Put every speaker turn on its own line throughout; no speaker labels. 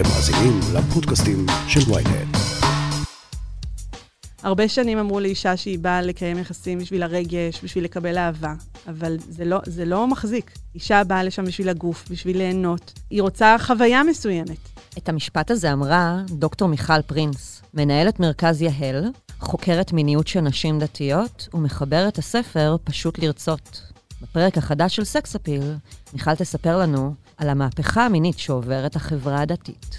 אתם מאזינים לפודקאסטים של ויינט.
הרבה שנים אמרו לאישה שהיא באה לקיים יחסים בשביל הרגש, בשביל לקבל אהבה, אבל זה לא, זה לא מחזיק. אישה באה לשם בשביל הגוף, בשביל ליהנות. היא רוצה חוויה מסוימת.
את המשפט הזה אמרה דוקטור מיכל פרינס, מנהלת מרכז יהל, חוקרת מיניות של נשים דתיות ומחברת הספר פשוט לרצות. בפרק החדש של סקס אפיל, מיכל תספר לנו על המהפכה המינית שעוברת החברה הדתית.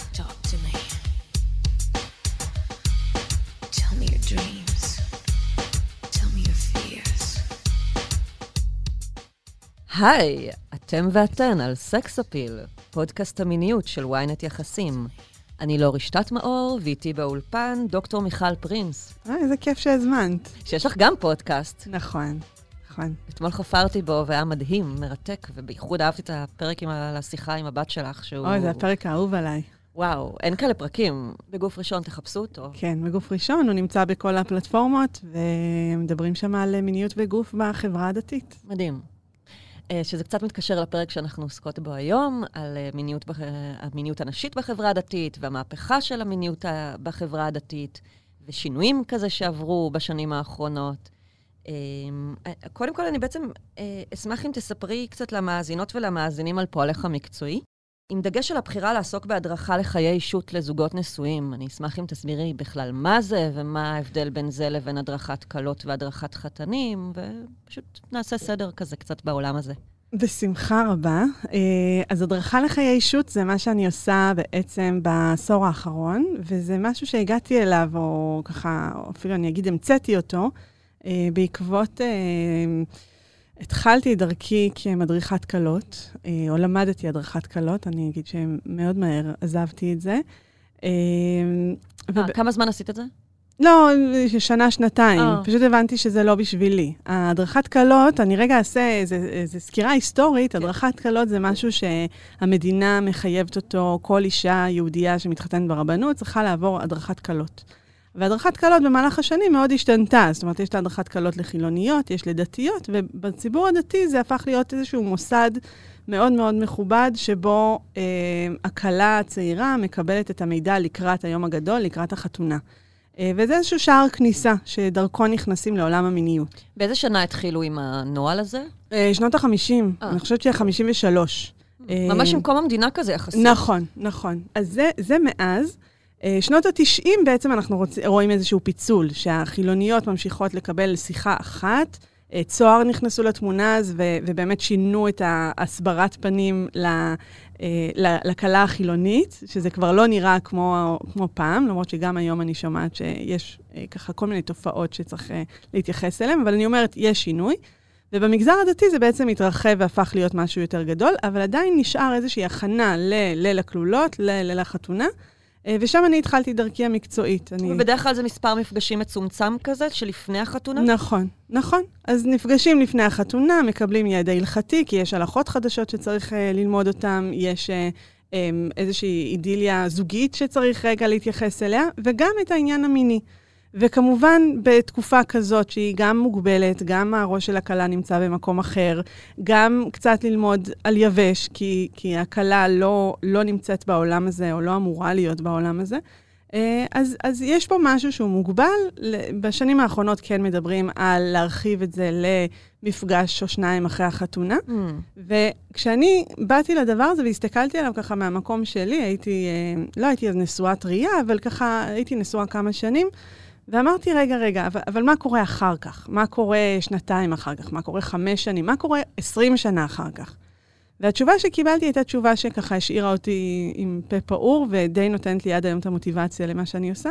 היי, אתם ואתן על סקס אפיל, פודקאסט המיניות של ynet יחסים. אני לא רשתת מאור, ואיתי באולפן דוקטור מיכל פרינס,
אה, איזה כיף שהזמנת.
שיש לך גם פודקאסט.
נכון, נכון.
אתמול חפרתי בו והיה מדהים, מרתק, ובייחוד אהבתי את הפרק עם השיחה עם הבת שלך, שהוא...
אוי, זה הפרק האהוב עליי.
וואו, אין כאלה פרקים. בגוף ראשון תחפשו אותו.
כן, בגוף ראשון, הוא נמצא בכל הפלטפורמות, ומדברים שם על מיניות וגוף בחברה הדתית.
מדהים. אה, שזה קצת מתקשר לפרק שאנחנו עוסקות בו היום, על אה, מיניות, בח- המיניות הנשית בחברה הדתית, והמהפכה של המיניות בחברה הדתית, ושינויים כזה שעברו בשנים האחרונות. אה, קודם כל, אני בעצם אה, אשמח אם תספרי קצת למאזינות ולמאזינים על פועלך המקצועי. עם דגש על הבחירה לעסוק בהדרכה לחיי אישות לזוגות נשואים, אני אשמח אם תסבירי בכלל מה זה, ומה ההבדל בין זה לבין הדרכת כלות והדרכת חתנים, ופשוט נעשה סדר כזה קצת בעולם הזה.
בשמחה רבה. אה, אז הדרכה לחיי אישות זה מה שאני עושה בעצם בעשור האחרון, וזה משהו שהגעתי אליו, או ככה, אפילו אני אגיד, המצאתי אותו, בעקבות... אה, התחלתי דרכי כמדריכת כלות, אה, או למדתי הדרכת כלות, אני אגיד שמאוד מהר עזבתי את זה. אה,
אה, כמה זמן עשית את זה?
לא, שנה, שנתיים.
אה.
פשוט הבנתי שזה לא בשבילי. הדרכת כלות, אני רגע אעשה איזו סקירה היסטורית, הדרכת כלות זה משהו שהמדינה מחייבת אותו, כל אישה יהודייה שמתחתנת ברבנות צריכה לעבור הדרכת כלות. והדרכת כלות במהלך השנים מאוד השתנתה. זאת אומרת, יש את הדרכת כלות לחילוניות, יש לדתיות, ובציבור הדתי זה הפך להיות איזשהו מוסד מאוד מאוד מכובד, שבו אה, הכלה הצעירה מקבלת את המידע לקראת היום הגדול, לקראת החתונה. אה, וזה איזשהו שער כניסה, שדרכו נכנסים לעולם המיניות.
באיזה שנה התחילו עם הנוהל הזה?
אה, שנות ה-50,
אה.
אני חושבת שה 53.
ממש עם קום המדינה כזה יחסית.
נכון, נכון. אז זה, זה מאז. אה, שנות ה-90 בעצם אנחנו רוצ... רואים איזשהו פיצול, שהחילוניות ממשיכות לקבל שיחה אחת, אה, צוהר נכנסו לתמונה אז, ו- ובאמת שינו את ההסברת פנים אה, ל- לכלה החילונית, שזה כבר לא נראה כמו, כמו פעם, למרות שגם היום אני שומעת שיש ככה כל מיני תופעות שצריך להתייחס אליהן, אבל אני אומרת, יש שינוי. ובמגזר הדתי זה בעצם התרחב והפך להיות משהו יותר גדול, אבל עדיין נשאר איזושהי הכנה לליל הכלולות, לליל החתונה, ושם אני התחלתי דרכי המקצועית. אני...
ובדרך כלל זה מספר מפגשים מצומצם כזה, שלפני החתונה?
נכון, נכון. אז נפגשים לפני החתונה, מקבלים ידע הלכתי, כי יש הלכות חדשות שצריך uh, ללמוד אותן, יש uh, um, איזושהי אידיליה זוגית שצריך רגע להתייחס אליה, וגם את העניין המיני. וכמובן, בתקופה כזאת שהיא גם מוגבלת, גם הראש של הכלה נמצא במקום אחר, גם קצת ללמוד על יבש, כי, כי הכלה לא, לא נמצאת בעולם הזה, או לא אמורה להיות בעולם הזה. אה, אז, אז יש פה משהו שהוא מוגבל. בשנים האחרונות כן מדברים על להרחיב את זה למפגש או שניים אחרי החתונה.
Mm.
וכשאני באתי לדבר הזה והסתכלתי עליו ככה מהמקום שלי, הייתי, אה, לא הייתי אז נשואה טרייה, אבל ככה הייתי נשואה כמה שנים, ואמרתי, רגע, רגע, אבל, אבל מה קורה אחר כך? מה קורה שנתיים אחר כך? מה קורה חמש שנים? מה קורה עשרים שנה אחר כך? והתשובה שקיבלתי הייתה תשובה שככה השאירה אותי עם פה פעור, ודי נותנת לי עד היום את המוטיבציה למה שאני עושה,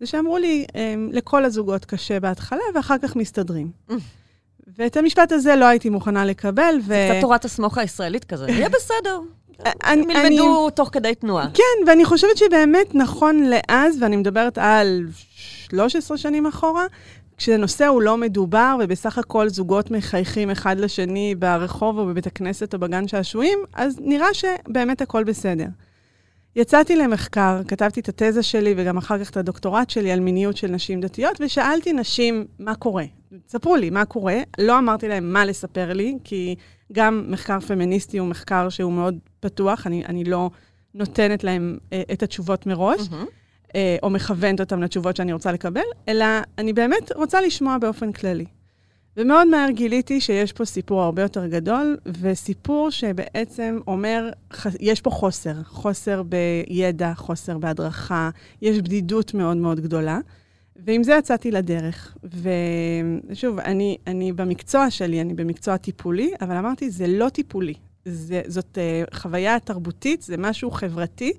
זה שאמרו לי, "אמ, לכל הזוגות קשה בהתחלה, ואחר כך מסתדרים. ואת המשפט הזה לא הייתי מוכנה לקבל, ו...
קצת תורת הסמוך הישראלית כזה. יהיה בסדר.
אני-
הם ילמדו תוך כדי תנועה.
כן, ואני חושבת שבאמת נכון לאז, ואני מדברת על 13 שנים אחורה, כשהנושא הוא לא מדובר, ובסך הכל זוגות מחייכים אחד לשני ברחוב או בבית הכנסת או בגן שעשועים, אז נראה שבאמת הכל בסדר. יצאתי למחקר, כתבתי את התזה שלי וגם אחר כך את הדוקטורט שלי על מיניות של נשים דתיות, ושאלתי נשים מה קורה. ספרו לי מה קורה. לא אמרתי להם מה לספר לי, כי גם מחקר פמיניסטי הוא מחקר שהוא מאוד פתוח, אני, אני לא נותנת להם אה, את התשובות מראש,
מהמם.
אה, או מכוונת אותם לתשובות שאני רוצה לקבל, אלא אני באמת רוצה לשמוע באופן כללי. ומאוד מהר גיליתי שיש פה סיפור הרבה יותר גדול, וסיפור שבעצם אומר, יש פה חוסר, חוסר בידע, חוסר בהדרכה, יש בדידות מאוד מאוד גדולה. ועם זה יצאתי לדרך. ושוב, אני, אני במקצוע שלי, אני במקצוע טיפולי, אבל אמרתי, זה לא טיפולי. זה, זאת uh, חוויה תרבותית, זה משהו חברתי.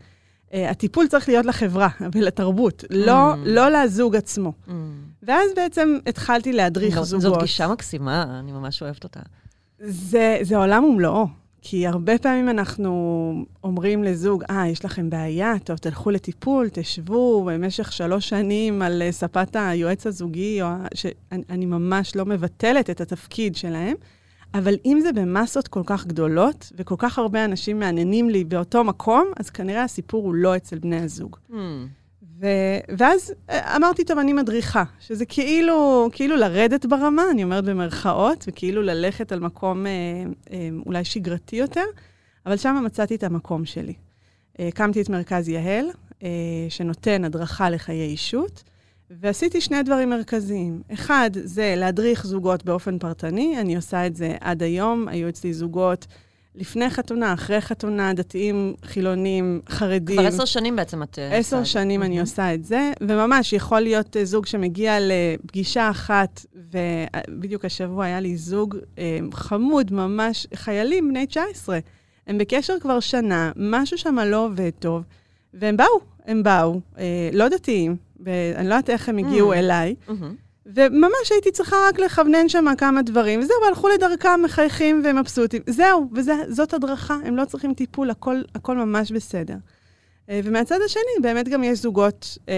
Uh, הטיפול צריך להיות לחברה ולתרבות, לא,
Mm.
לא לזוג עצמו.
מהמם.
ואז בעצם התחלתי להדריך זוגות.
זאת גישה מקסימה, אני ממש אוהבת אותה.
זה, זה עולם ומלואו. כי הרבה פעמים אנחנו אומרים לזוג, אה, יש לכם בעיה, טוב, תלכו לטיפול, תשבו במשך שלוש שנים על אה, ספת היועץ הזוגי, או שאני אני ממש לא מבטלת את התפקיד שלהם, אבל אם זה במסות כל כך גדולות, וכל כך הרבה אנשים מעניינים לי באותו מקום, אז כנראה הסיפור הוא לא אצל בני הזוג.
מהמם.
ו- ואז אה, אמרתי, טוב, אני מדריכה, שזה כאילו, כאילו לרדת ברמה, אני אומרת במרכאות, וכאילו ללכת על מקום אה, אה, אולי שגרתי יותר, אבל שם מצאתי את המקום שלי. אה, הקמתי את מרכז יהל, אה, שנותן הדרכה לחיי אישות, ועשיתי שני דברים מרכזיים. אחד, זה להדריך זוגות באופן פרטני, אני עושה את זה עד היום, היו אצלי זוגות לפני חתונה, אחרי חתונה, דתיים, חילונים, חרדים.
כבר עשר שנים בעצם את... אה,
עשר. שנים אני
מהמם.
עושה את זה, וממש יכול להיות אה, זוג שמגיע לפגישה אחת, ובדיוק השבוע היה לי זוג אה, חמוד, ממש חיילים בני 19. הם בקשר כבר שנה, משהו שם לא עובד טוב, והם באו, הם באו, אה, לא דתיים, ואני לא יודעת איך הם הגיעו
Mm.
אליי,
מהמם.
וממש הייתי צריכה רק לכוונן שם כמה דברים, וזהו, הלכו לדרכם, מחייכים ומבסוטים. זהו, וזאת הדרכה, הם לא צריכים טיפול, הכל, הכל ממש בסדר. אה, ומהצד השני, באמת גם יש זוגות אה,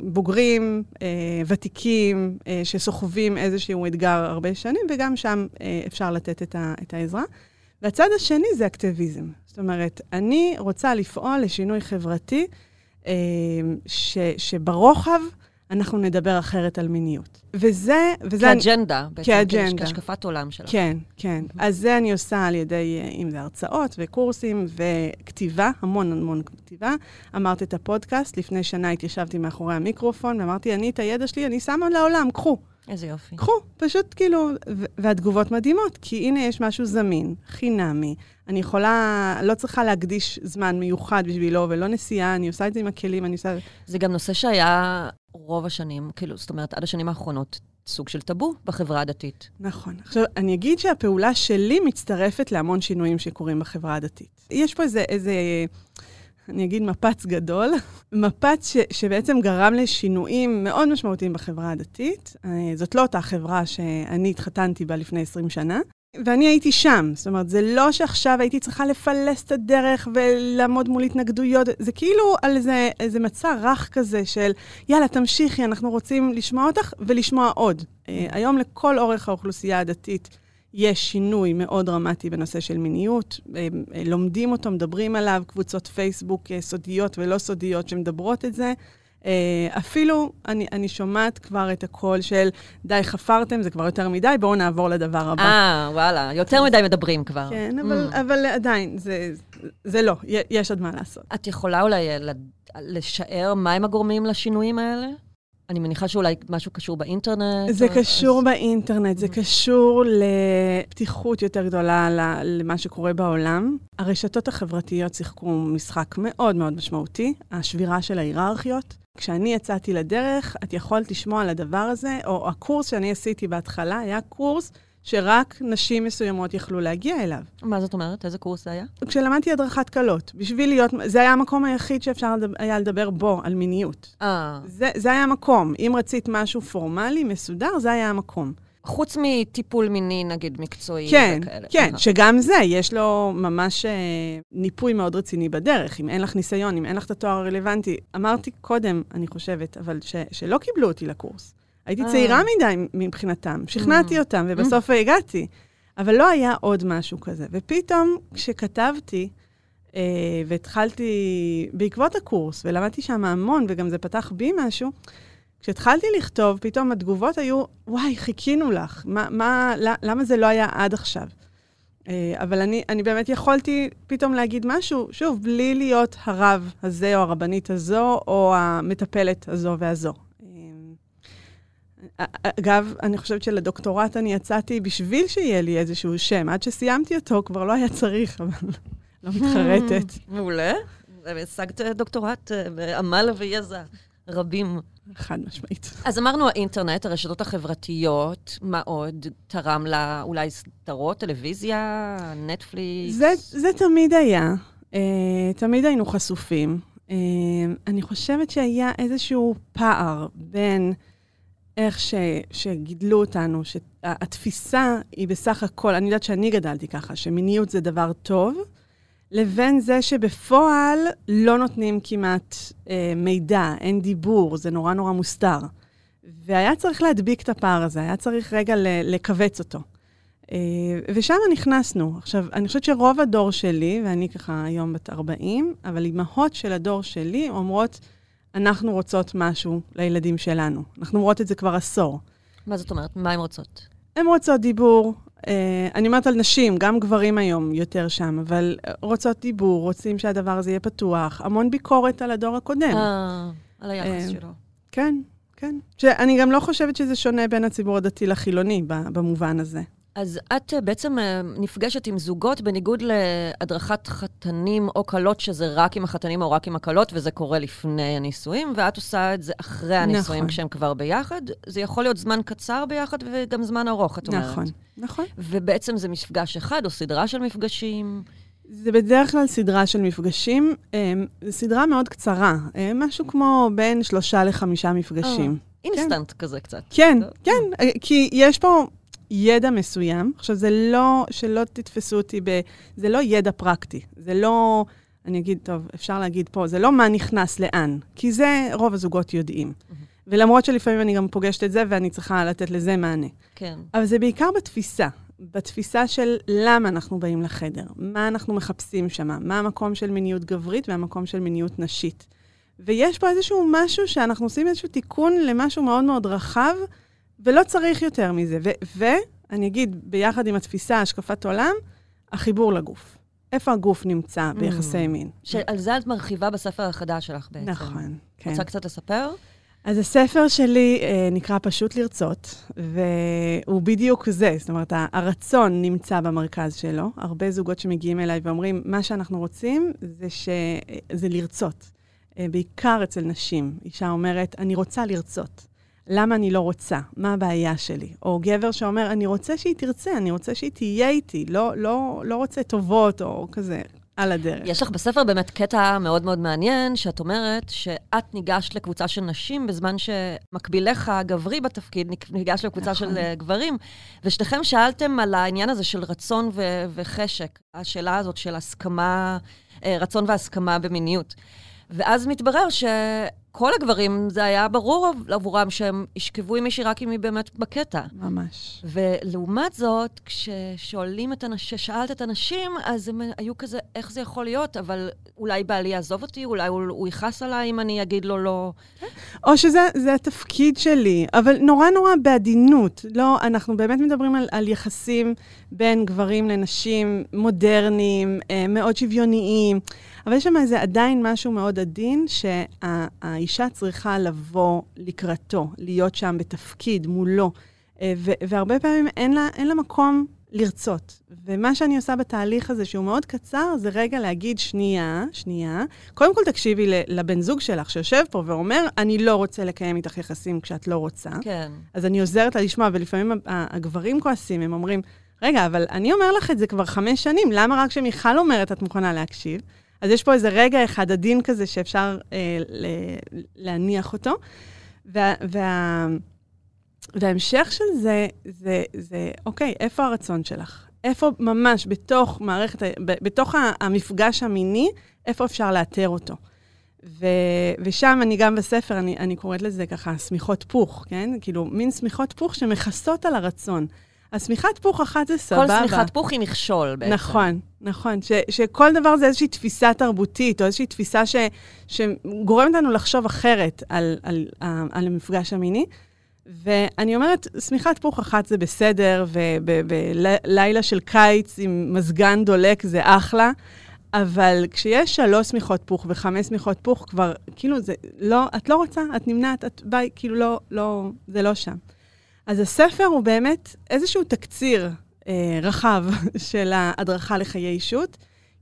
בוגרים, אה, ותיקים, אה, שסוחבים איזשהו אתגר הרבה שנים, וגם שם אה, אפשר לתת את, ה, את העזרה. והצד השני זה אקטיביזם. זאת אומרת, אני רוצה לפעול לשינוי חברתי, ש, שברוחב אנחנו נדבר אחרת על מיניות. וזה... וזה אני-
כאג'נדה, בעצם.
כאג'נדה.
כהשקפת עולם שלך.
כן, כן. אז זה אני עושה על ידי, אה, אם זה הרצאות וקורסים וכתיבה, המון המון כתיבה. אמרת את הפודקאסט, לפני שנה התיישבתי מאחורי המיקרופון, ואמרתי, אני את הידע שלי, אני שמה לעולם, קחו.
איזה יופי.
קחו, פשוט כאילו, והתגובות מדהימות, כי הנה יש משהו זמין, חינמי. אני יכולה, לא צריכה להקדיש זמן מיוחד בשבילו, ולא נסיעה, אני עושה את זה עם הכלים, אני עושה...
זה גם נושא שהיה רוב השנים, כאילו, זאת אומרת, עד השנים האחרונות, סוג של טאבו בחברה הדתית.
נכון. עכשיו, אני אגיד שהפעולה שלי מצטרפת להמון שינויים שקורים בחברה הדתית. יש פה איזה, איזה אני אגיד מפץ גדול, מפץ ש, שבעצם גרם לשינויים מאוד משמעותיים בחברה הדתית. אה, זאת לא אותה חברה שאני התחתנתי בה לפני 20 שנה. ואני הייתי שם, זאת אומרת, זה לא שעכשיו הייתי צריכה לפלס את הדרך ולעמוד מול התנגדויות, זה כאילו על איזה, איזה מצע רך כזה של, יאללה, תמשיכי, אנחנו רוצים לשמוע אותך ולשמוע עוד. אה, היום לכל אורך האוכלוסייה הדתית יש שינוי מאוד דרמטי בנושא של מיניות. אה, לומדים אותו, מדברים עליו, קבוצות פייסבוק אה, סודיות ולא סודיות שמדברות את זה. אה, אפילו אני, אני שומעת כבר את הקול של, די, חפרתם, זה כבר יותר מדי, בואו נעבור לדבר הבא.
אה, וואלה, יותר מדי מדברים כבר.
כן, אבל,
Mm.
אבל עדיין, זה, זה לא, יש עוד מה לעשות.
את יכולה אולי לשער מהם הגורמים לשינויים האלה? אני מניחה שאולי משהו קשור באינטרנט.
זה
או-
קשור
אז-
באינטרנט, זה קשור לפתיחות יותר גדולה למה שקורה בעולם. הרשתות החברתיות שיחקו משחק מאוד מאוד משמעותי, השבירה של ההיררכיות. כשאני יצאתי לדרך, את יכולת לשמוע על הדבר הזה, או הקורס שאני עשיתי בהתחלה היה קורס שרק נשים מסוימות יכלו להגיע אליו.
מה זאת אומרת? איזה קורס זה היה?
כשלמדתי הדרכת כלות, בשביל להיות, זה היה המקום היחיד שאפשר לדבר- היה לדבר בו על מיניות.
אה,
זה, זה היה המקום. אם רצית משהו פורמלי, מסודר, זה היה המקום.
חוץ מטיפול מיני, נגיד, מקצועי
כן,
וכאלה.
כן,
אה.
שגם זה, יש לו ממש אה, ניפוי מאוד רציני בדרך. אם אין לך ניסיון, אם אין לך את התואר הרלוונטי. אמרתי קודם, אני חושבת, אבל ש, שלא קיבלו אותי לקורס. הייתי
אה.
צעירה מדי מבחינתם, שכנעתי
Mm.
אותם, ובסוף הגעתי. אבל לא היה עוד משהו כזה. ופתאום, כשכתבתי, אה, והתחלתי, בעקבות הקורס, ולמדתי שם המון, וגם זה פתח בי משהו, כשהתחלתי לכתוב, פתאום התגובות היו, וואי, חיכינו לך. מה, מה, למה זה לא היה עד עכשיו? אה, אבל אני, אני באמת יכולתי פתאום להגיד משהו, שוב, בלי להיות הרב הזה או הרבנית הזו, או המטפלת הזו והזו. אה, אגב, אני חושבת שלדוקטורט אני יצאתי בשביל שיהיה לי איזשהו שם. עד שסיימתי אותו כבר לא היה צריך, אבל לא מתחרטת.
מעולה. השגת דוקטורט אה, בעמל ויזע רבים.
חד משמעית.
אז אמרנו האינטרנט, הרשתות החברתיות, מה עוד תרם לה? אולי סדרות, טלוויזיה, נטפליקס?
זה, זה תמיד היה. Uh, תמיד היינו חשופים. Uh, אני חושבת שהיה איזשהו פער בין איך ש, שגידלו אותנו, שהתפיסה היא בסך הכל, אני יודעת שאני גדלתי ככה, שמיניות זה דבר טוב, לבין זה שבפועל לא נותנים כמעט אה, מידע, אין דיבור, זה נורא נורא מוסתר. והיה צריך להדביק את הפער הזה, היה צריך רגע לכווץ אותו. אה, ושם נכנסנו. עכשיו, אני חושבת שרוב הדור שלי, ואני ככה היום בת 40, אבל אימהות של הדור שלי אומרות, אנחנו רוצות משהו לילדים שלנו. אנחנו אומרות את זה כבר עשור.
מה זאת אומרת? מה הן רוצות?
הן רוצות דיבור, אה, אני אומרת על נשים, גם גברים היום יותר שם, אבל רוצות דיבור, רוצים שהדבר הזה יהיה פתוח. המון ביקורת על הדור הקודם.
אה, על היחס
אה,
שלו.
כן, כן. שאני גם לא חושבת שזה שונה בין הציבור הדתי לחילוני במובן הזה.
אז את אה, בעצם אה, נפגשת עם זוגות בניגוד להדרכת חתנים או כלות, שזה רק עם החתנים או רק עם הכלות, וזה קורה לפני הנישואים, ואת עושה את זה אחרי הנישואים
נכון.
כשהם כבר ביחד. זה יכול להיות זמן קצר ביחד וגם זמן ארוך, את אומרת.
נכון, נכון.
ובעצם זה מפגש אחד או סדרה של מפגשים.
זה בדרך כלל סדרה של מפגשים, אה, סדרה מאוד קצרה, משהו כמו בין שלושה לחמישה מפגשים.
אינסטנט כזה קצת.
כן, כן, כי יש פה ידע מסוים. עכשיו, זה לא, שלא תתפסו אותי ב... זה לא ידע פרקטי. זה לא, אני אגיד, טוב, אפשר להגיד פה, זה לא מה נכנס לאן, כי זה רוב הזוגות יודעים. Mm-hmm. ולמרות שלפעמים אני גם פוגשת את זה ואני צריכה לתת לזה מענה.
כן.
אבל זה בעיקר בתפיסה. בתפיסה של למה אנחנו באים לחדר, מה אנחנו מחפשים שם, מה המקום של מיניות גברית והמקום של מיניות נשית. ויש פה איזשהו משהו שאנחנו עושים איזשהו תיקון למשהו מאוד מאוד רחב, ולא צריך יותר מזה. ואני אגיד, ביחד עם התפיסה, השקפת עולם, החיבור לגוף. איפה הגוף נמצא ביחסי
Mm.
מין.
שעל זה את מרחיבה בספר החדש שלך בעצם.
נכון, כן.
רוצה קצת לספר?
אז הספר שלי אה, נקרא פשוט לרצות, והוא בדיוק זה, זאת אומרת, הרצון נמצא במרכז שלו. הרבה זוגות שמגיעים אליי ואומרים, מה שאנחנו רוצים זה, ש... זה לרצות. אה, בעיקר אצל נשים. אישה אומרת, אני רוצה לרצות. למה אני לא רוצה? מה הבעיה שלי? או גבר שאומר, אני רוצה שהיא תרצה, אני רוצה שהיא תהיה איתי, לא, לא, לא רוצה טובות או כזה, על הדרך.
יש לך בספר באמת קטע מאוד מאוד מעניין, שאת אומרת שאת ניגשת לקבוצה של נשים בזמן שמקבילך הגברי בתפקיד ניגש לקבוצה
נכון.
של אה, גברים, ושתיכם שאלתם על העניין הזה של רצון ו- וחשק, השאלה הזאת של הסכמה, אה, רצון והסכמה במיניות. ואז מתברר שכל הגברים, זה היה ברור עבורם שהם ישכבו עם מישהי רק אם היא באמת בקטע.
ממש.
ולעומת זאת, כששואלים את הנשים, שאלת את הנשים, אז הם היו כזה, איך זה יכול להיות? אבל אולי בעלי יעזוב אותי, אולי הוא, הוא יכעס עליי אם אני אגיד לו לא.
או שזה זה התפקיד שלי, אבל נורא נורא בעדינות. לא, אנחנו באמת מדברים על, על יחסים בין גברים לנשים מודרניים, אה, מאוד שוויוניים, אבל יש שם איזה עדיין משהו מאוד עדין, שהאישה צריכה לבוא לקראתו, להיות שם בתפקיד מולו, אה, ו- והרבה פעמים אין לה, אין לה מקום לרצות. ומה שאני עושה בתהליך הזה, שהוא מאוד קצר, זה רגע להגיד, שנייה, שנייה, קודם כל תקשיבי לבן זוג שלך שיושב פה ואומר, אני לא רוצה לקיים איתך יחסים כשאת לא רוצה.
כן.
אז אני עוזרת לה לשמוע, ולפעמים הגברים כועסים, הם אומרים, רגע, אבל אני אומר לך את זה כבר חמש שנים, למה רק כשמיכל אומרת את מוכנה להקשיב? אז יש פה איזה רגע אחד עדין כזה שאפשר אה, ל- להניח אותו. וה, וה, וההמשך של זה, זה, זה, אוקיי, איפה הרצון שלך? איפה ממש בתוך מערכת, בתוך המפגש המיני, איפה אפשר לאתר אותו? ו, ושם אני גם בספר, אני, אני קוראת לזה ככה שמיכות פוך, כן? כאילו, מין שמיכות פוך שמכסות על הרצון. השמיכת פוך אחת זה סבבה.
כל שמיכת פוך היא מכשול בעצם.
נכון, נכון. ש, שכל דבר זה איזושהי תפיסה תרבותית, או איזושהי תפיסה ש, שגורמת לנו לחשוב אחרת על, על, על, על המפגש המיני. ואני אומרת, שמיכת פוך אחת זה בסדר, ובלילה של קיץ עם מזגן דולק זה אחלה, אבל כשיש שלוש שמיכות פוך וחמש שמיכות פוך, כבר, כאילו, זה לא, את לא רוצה, את נמנעת, את ביי, כאילו, לא, לא, זה לא שם. אז הספר הוא באמת איזשהו תקציר אה, רחב של ההדרכה לחיי אישות,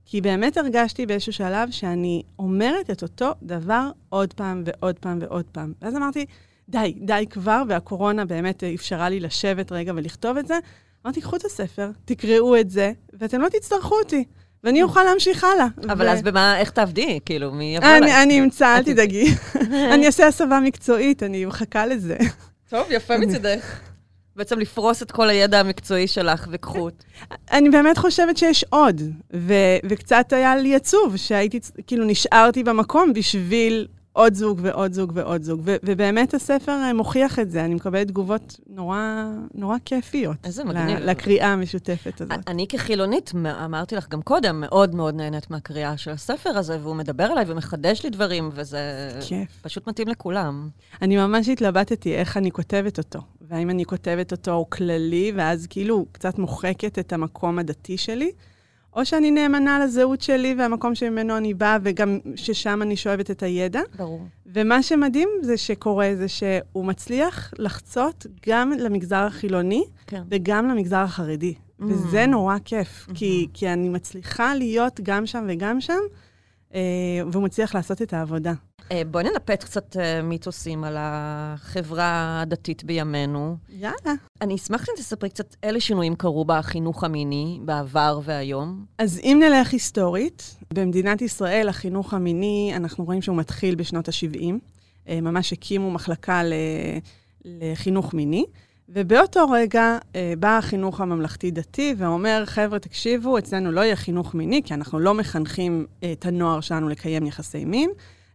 כי באמת הרגשתי באיזשהו שלב שאני אומרת את אותו דבר עוד פעם ועוד פעם ועוד פעם. ואז אמרתי, די, די כבר, והקורונה באמת אפשרה לי לשבת רגע ולכתוב את זה. אמרתי, קחו את הספר, תקראו את זה, ואתם לא תצטרכו אותי, ואני אוכל להמשיך הלאה.
אבל
ו-
אז במה, איך תעבדי? כאילו, מי יבוא
אני,
אליי?
אני אמצא, אל תדאגי. אני אעשה הסבה מקצועית, אני מחכה לזה.
טוב, יפה מצידך. בעצם לפרוס את כל הידע המקצועי שלך וקחו.
אני באמת חושבת שיש עוד, ו- וקצת היה לי עצוב שהייתי, כאילו, נשארתי במקום בשביל עוד זוג ועוד זוג ועוד זוג, ו- ובאמת הספר אה, מוכיח את זה, אני מקבלת תגובות נורא, נורא כיפיות.
איזה מגניב.
לקריאה המשותפת הזאת.
אני כחילונית, אמרתי לך גם קודם, מאוד מאוד נהנית מהקריאה של הספר הזה, והוא מדבר אליי ומחדש לי דברים, וזה
כיף.
פשוט מתאים לכולם.
אני ממש התלבטתי איך אני כותבת אותו, והאם אני כותבת אותו כללי, ואז כאילו קצת מוחקת את המקום הדתי שלי, או שאני נאמנה לזהות שלי והמקום שממנו אני באה, וגם ששם אני שואבת את הידע.
ברור.
ומה שמדהים זה שקורה זה שהוא מצליח לחצות גם למגזר החילוני
כן.
וגם למגזר החרדי.
Mm.
וזה נורא כיף, כי, כי אני מצליחה להיות גם שם וגם שם, אה, והוא מצליח לעשות את העבודה.
אה, בואי ננפץ קצת אה, מיתוסים על החברה הדתית בימינו.
יאללה.
אני אשמח אם תספרי קצת אילו שינויים קרו בחינוך המיני בעבר והיום.
אז אם נלך היסטורית, במדינת ישראל החינוך המיני, אנחנו רואים שהוא מתחיל בשנות ה-70. ממש הקימו מחלקה ל- לחינוך מיני, ובאותו רגע אה, בא החינוך הממלכתי-דתי ואומר, חבר'ה, תקשיבו, אצלנו לא יהיה חינוך מיני, כי אנחנו לא מחנכים אה, את הנוער שלנו לקיים יחסי מין,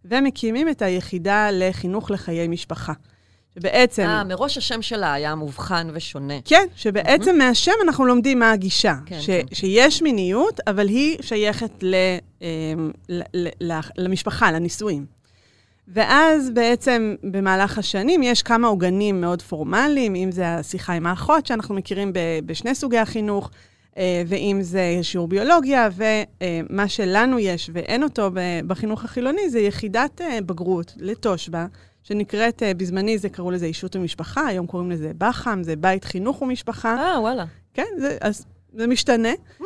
ומקימים את היחידה לחינוך לחיי משפחה. שבעצם...
אה, מראש השם שלה היה מובחן ושונה.
כן, שבעצם מהשם אנחנו לומדים מה הגישה.
כן,
ש,
כן.
שיש מיניות, אבל היא שייכת ל, אמ, ל, ל, ל, למשפחה, לנישואים. ואז בעצם במהלך השנים יש כמה עוגנים מאוד פורמליים, אם זה השיחה עם האחות, שאנחנו מכירים ב, בשני סוגי החינוך, ואם זה שיעור ביולוגיה, ומה שלנו יש ואין אותו בחינוך החילוני, זה יחידת אה, בגרות לתושבע, שנקראת, אה, בזמני זה קראו לזה אישות ומשפחה, היום קוראים לזה בח"ם, זה בית חינוך ומשפחה.
אה, וואלה.
כן, זה, אז זה משתנה.
Hmm,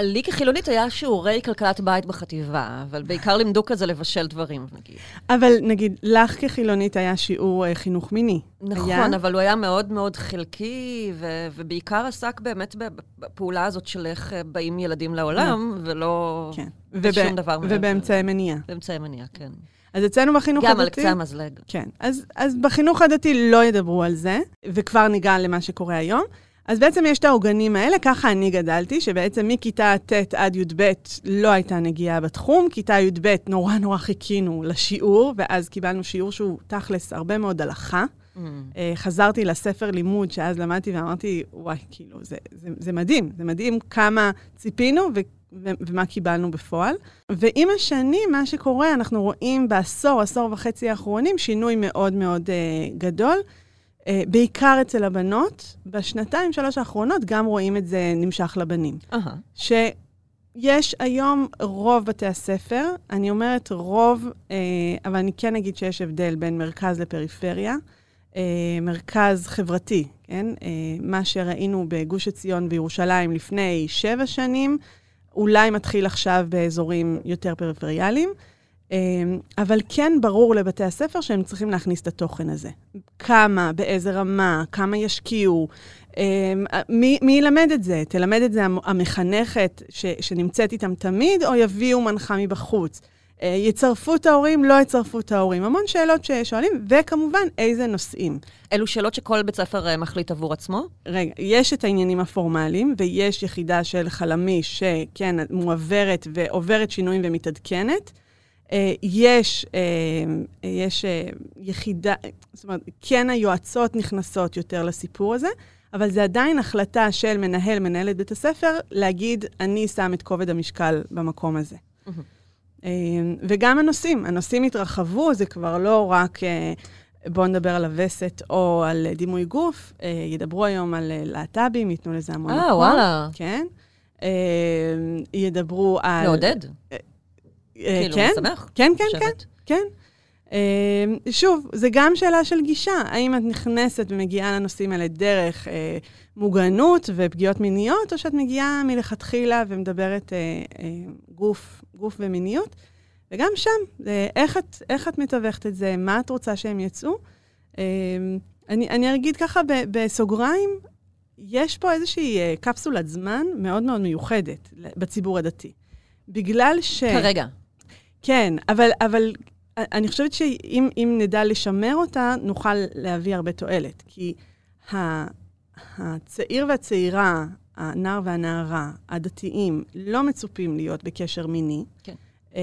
לי כחילונית היה שיעורי כלכלת בית בחטיבה, אבל בעיקר לימדו כזה לבשל דברים, נגיד.
אבל נגיד, לך כחילונית היה שיעור אה, חינוך מיני.
נכון? אבל הוא היה מאוד מאוד חלקי, ובעיקר עסק באמת בפעולה הזאת של איך אה, באים ילדים לעולם, ולא
כן.
בשום דבר מעבר.
ובאמצעי מניעה.
באמצעי מניעה, כן.
אז אצלנו בחינוך
גם על
הדתי...
קצה המזלג.
כן. אז, אז בחינוך הדתי לא ידברו על זה, וכבר ניגע למה שקורה היום. אז בעצם יש את העוגנים האלה, ככה אני גדלתי, שבעצם מכיתה ט' עד י"ב לא הייתה נגיעה בתחום, כיתה י"ב נורא נורא חיכינו לשיעור, ואז קיבלנו שיעור שהוא תכלס הרבה מאוד הלכה.
Mm.
אה, חזרתי לספר לימוד שאז למדתי ואמרתי, וואי, כאילו, זה, זה, זה מדהים, זה מדהים כמה ציפינו ו, ו, ומה קיבלנו בפועל. ועם השנים, מה שקורה, אנחנו רואים בעשור, עשור וחצי האחרונים, שינוי מאוד מאוד אה, גדול. אה, בעיקר אצל הבנות, בשנתיים, שלוש האחרונות גם רואים את זה נמשך לבנים.
אהה.
שיש היום רוב בתי הספר, אני אומרת רוב, אה, אבל אני כן אגיד שיש הבדל בין מרכז לפריפריה. אה, מרכז חברתי, כן? מה שראינו בגוש עציון וירושלים לפני שבע שנים, אולי מתחיל עכשיו באזורים יותר פריפריאליים. אה, אבל כן ברור לבתי הספר שהם צריכים להכניס את התוכן הזה. כמה, באיזה רמה, כמה ישקיעו, אה, מי, מי ילמד את זה? תלמד את זה המ- המחנכת ש, שנמצאת איתם תמיד, או יביאו מנחה מבחוץ? אה, יצרפו את ההורים, לא יצרפו את ההורים. המון שאלות ששואלים, וכמובן, איזה נושאים.
אלו שאלות שכל בית ספר אה, מחליט עבור עצמו?
רגע, יש את העניינים הפורמליים, ויש יחידה של חלמיש שכן, מועברת ועוברת שינויים ומתעדכנת. אה, יש, אה, יש אה, יחידה, זאת אומרת, כן היועצות נכנסות יותר לסיפור הזה, אבל זה עדיין החלטה של מנהל, מנהלת בית הספר, להגיד, אני שם את כובד המשקל במקום הזה. אה, וגם הנושאים, הנושאים התרחבו, זה כבר לא רק בואו נדבר על הווסת או על דימוי גוף. ידברו היום על להט"בים, ייתנו לזה המון מקום.
אה, וואלה.
כן. ידברו על...
מעודד.
אה,
כאילו,
כן,
משמח.
כן, כן, כן. כן. אה, שוב, זה גם שאלה של גישה. האם את נכנסת ומגיעה לנושאים האלה דרך אה, מוגנות ופגיעות מיניות, או שאת מגיעה מלכתחילה ומדברת אה, אה, גוף, גוף ומיניות? וגם שם, אה, איך, את, איך את מתווכת את זה, מה את רוצה שהם יצאו? אה, אני, אני אגיד ככה ב, בסוגריים, יש פה איזושהי אה, קפסולת זמן מאוד מאוד מיוחדת בציבור הדתי. בגלל ש...
כרגע.
כן, אבל, אבל אני חושבת שאם אם נדע לשמר אותה, נוכל להביא הרבה תועלת. כי הצעיר והצעירה, הנער והנערה, הדתיים, לא מצופים להיות בקשר מיני.
כן.
אה,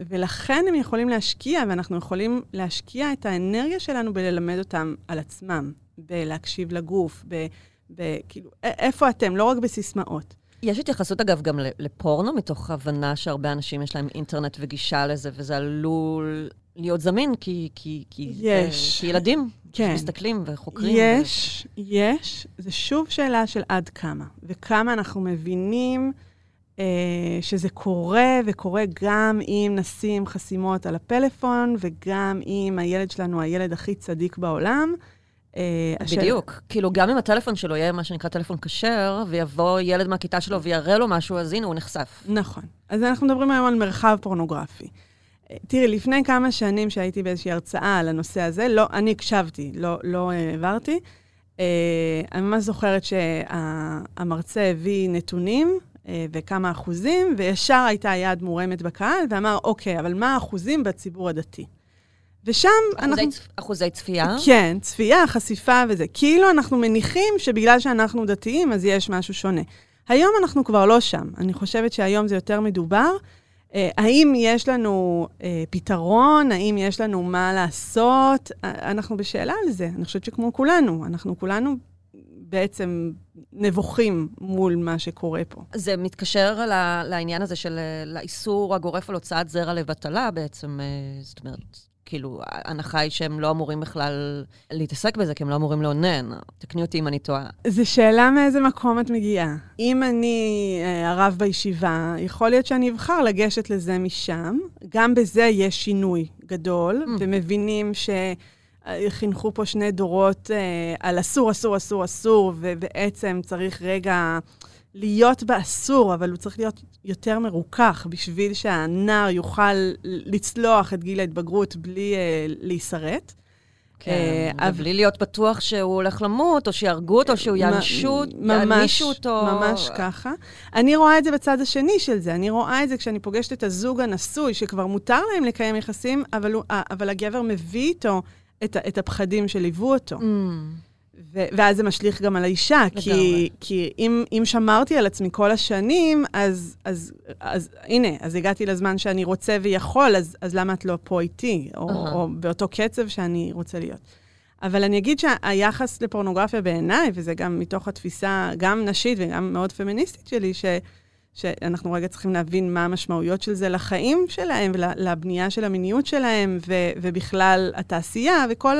ולכן הם יכולים להשקיע, ואנחנו יכולים להשקיע את האנרגיה שלנו בללמד אותם על עצמם, בלהקשיב לגוף, ב... ב- כאילו, איפה אתם? לא רק בסיסמאות.
יש התייחסות, אגב, גם לפורנו, מתוך הבנה שהרבה אנשים יש להם אינטרנט וגישה לזה, וזה עלול להיות זמין, כי, כי, כי,
יש.
כי ילדים
כן.
מסתכלים וחוקרים.
יש, יש. זה שוב שאלה של עד כמה, וכמה אנחנו מבינים אה, שזה קורה, וקורה גם אם נשים חסימות על הפלאפון, וגם אם הילד שלנו הילד הכי צדיק בעולם. אה, השאלה-
בדיוק. כאילו, גם אם הטלפון שלו יהיה מה שנקרא טלפון כשר, ויבוא ילד מהכיתה שלו ויראה לו משהו, אז הנה, הוא נחשף.
נכון. אז אנחנו מדברים היום על מרחב פורנוגרפי. אה, תראי, לפני כמה שנים שהייתי באיזושהי הרצאה על הנושא הזה, לא, אני הקשבתי, לא, לא אה, העברתי. אה, אני ממש זוכרת שהמרצה הביא נתונים אה, וכמה אחוזים, וישר הייתה יד מורמת בקהל, ואמר, אוקיי, אבל מה האחוזים בציבור הדתי? ושם אנחנו...
אחוזי, צפ- אחוזי צפייה.
כן, צפייה, חשיפה וזה. כאילו אנחנו מניחים שבגלל שאנחנו דתיים, אז יש משהו שונה. היום אנחנו כבר לא שם. אני חושבת שהיום זה יותר מדובר. אה, האם יש לנו אה, פתרון? האם יש לנו מה לעשות? אה, אנחנו בשאלה על זה. אני חושבת שכמו כולנו, אנחנו כולנו בעצם נבוכים מול מה שקורה פה.
זה מתקשר לעניין הזה של אה, לאיסור הגורף על הוצאת זרע לבטלה בעצם, אה, זאת אומרת, כאילו, ההנחה היא שהם לא אמורים בכלל להתעסק בזה, כי הם לא אמורים לאונן. תקני אותי אם אני טועה.
זו שאלה מאיזה מקום את מגיעה. אם אני אה, הרב בישיבה, יכול להיות שאני אבחר לגשת לזה משם. גם בזה יש שינוי גדול,
Mm.
ומבינים שחינכו פה שני דורות אה, על אסור, אסור, אסור, אסור, ובעצם צריך רגע להיות באסור, אבל הוא צריך להיות יותר מרוכך בשביל שהנער יוכל לצלוח את גיל ההתבגרות בלי אה, להישרט.
כן,
אה, אבל-
ובלי להיות בטוח שהוא הולך למות, או שיהרגו אותו, שהוא יענשו,
מ-
יענישו אותו.
ממש ככה. אני רואה את זה בצד השני של זה. אני רואה את זה כשאני פוגשת את הזוג הנשוי, שכבר מותר להם לקיים יחסים, אבל, הוא, אה, אבל הגבר מביא איתו את, את הפחדים שליוו אותו.
Mm.
ו- ואז זה משליך גם על האישה, כי. כי אם, אם שמרתי על עצמי כל השנים, אז, אז, אז הנה, אז הגעתי לזמן שאני רוצה ויכול, אז, אז למה את לא פה איתי, או,
אהה.
או באותו קצב שאני רוצה להיות. אבל אני אגיד שהיחס לפורנוגרפיה בעיניי, וזה גם מתוך התפיסה, גם נשית וגם מאוד פמיניסטית שלי, ש, שאנחנו רגע צריכים להבין מה המשמעויות של זה לחיים שלהם ולבנייה של המיניות שלהם, ו, ובכלל התעשייה וכל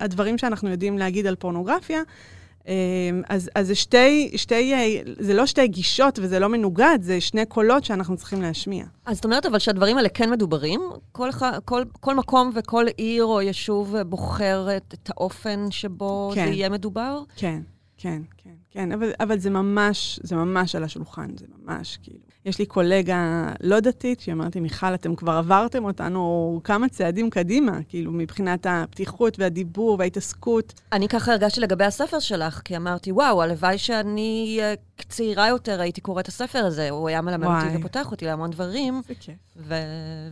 הדברים שאנחנו יודעים להגיד על פורנוגרפיה. אמ, אז, אז זה שתי, שתי, זה לא שתי גישות וזה לא מנוגד, זה שני קולות שאנחנו צריכים להשמיע.
אז זאת אומרת, אבל שהדברים האלה כן מדוברים, כל, כל, כל מקום וכל עיר או יישוב בוחר את, את האופן שבו
כן.
זה יהיה מדובר?
כן, כן, כן, כן, אבל, אבל זה ממש, זה ממש על השולחן, זה ממש כאילו. יש לי קולגה לא דתית, שהיא אמרת לי, מיכל, אתם כבר עברתם אותנו כמה צעדים קדימה, כאילו, מבחינת הפתיחות והדיבור וההתעסקות.
אני ככה הרגשתי לגבי הספר שלך, כי אמרתי, וואו, הלוואי שאני אה, צעירה יותר הייתי קוראת את הספר הזה. הוא היה מלמד
וואי.
אותי ופותח אותי להמון דברים,
זה כיף.
ו...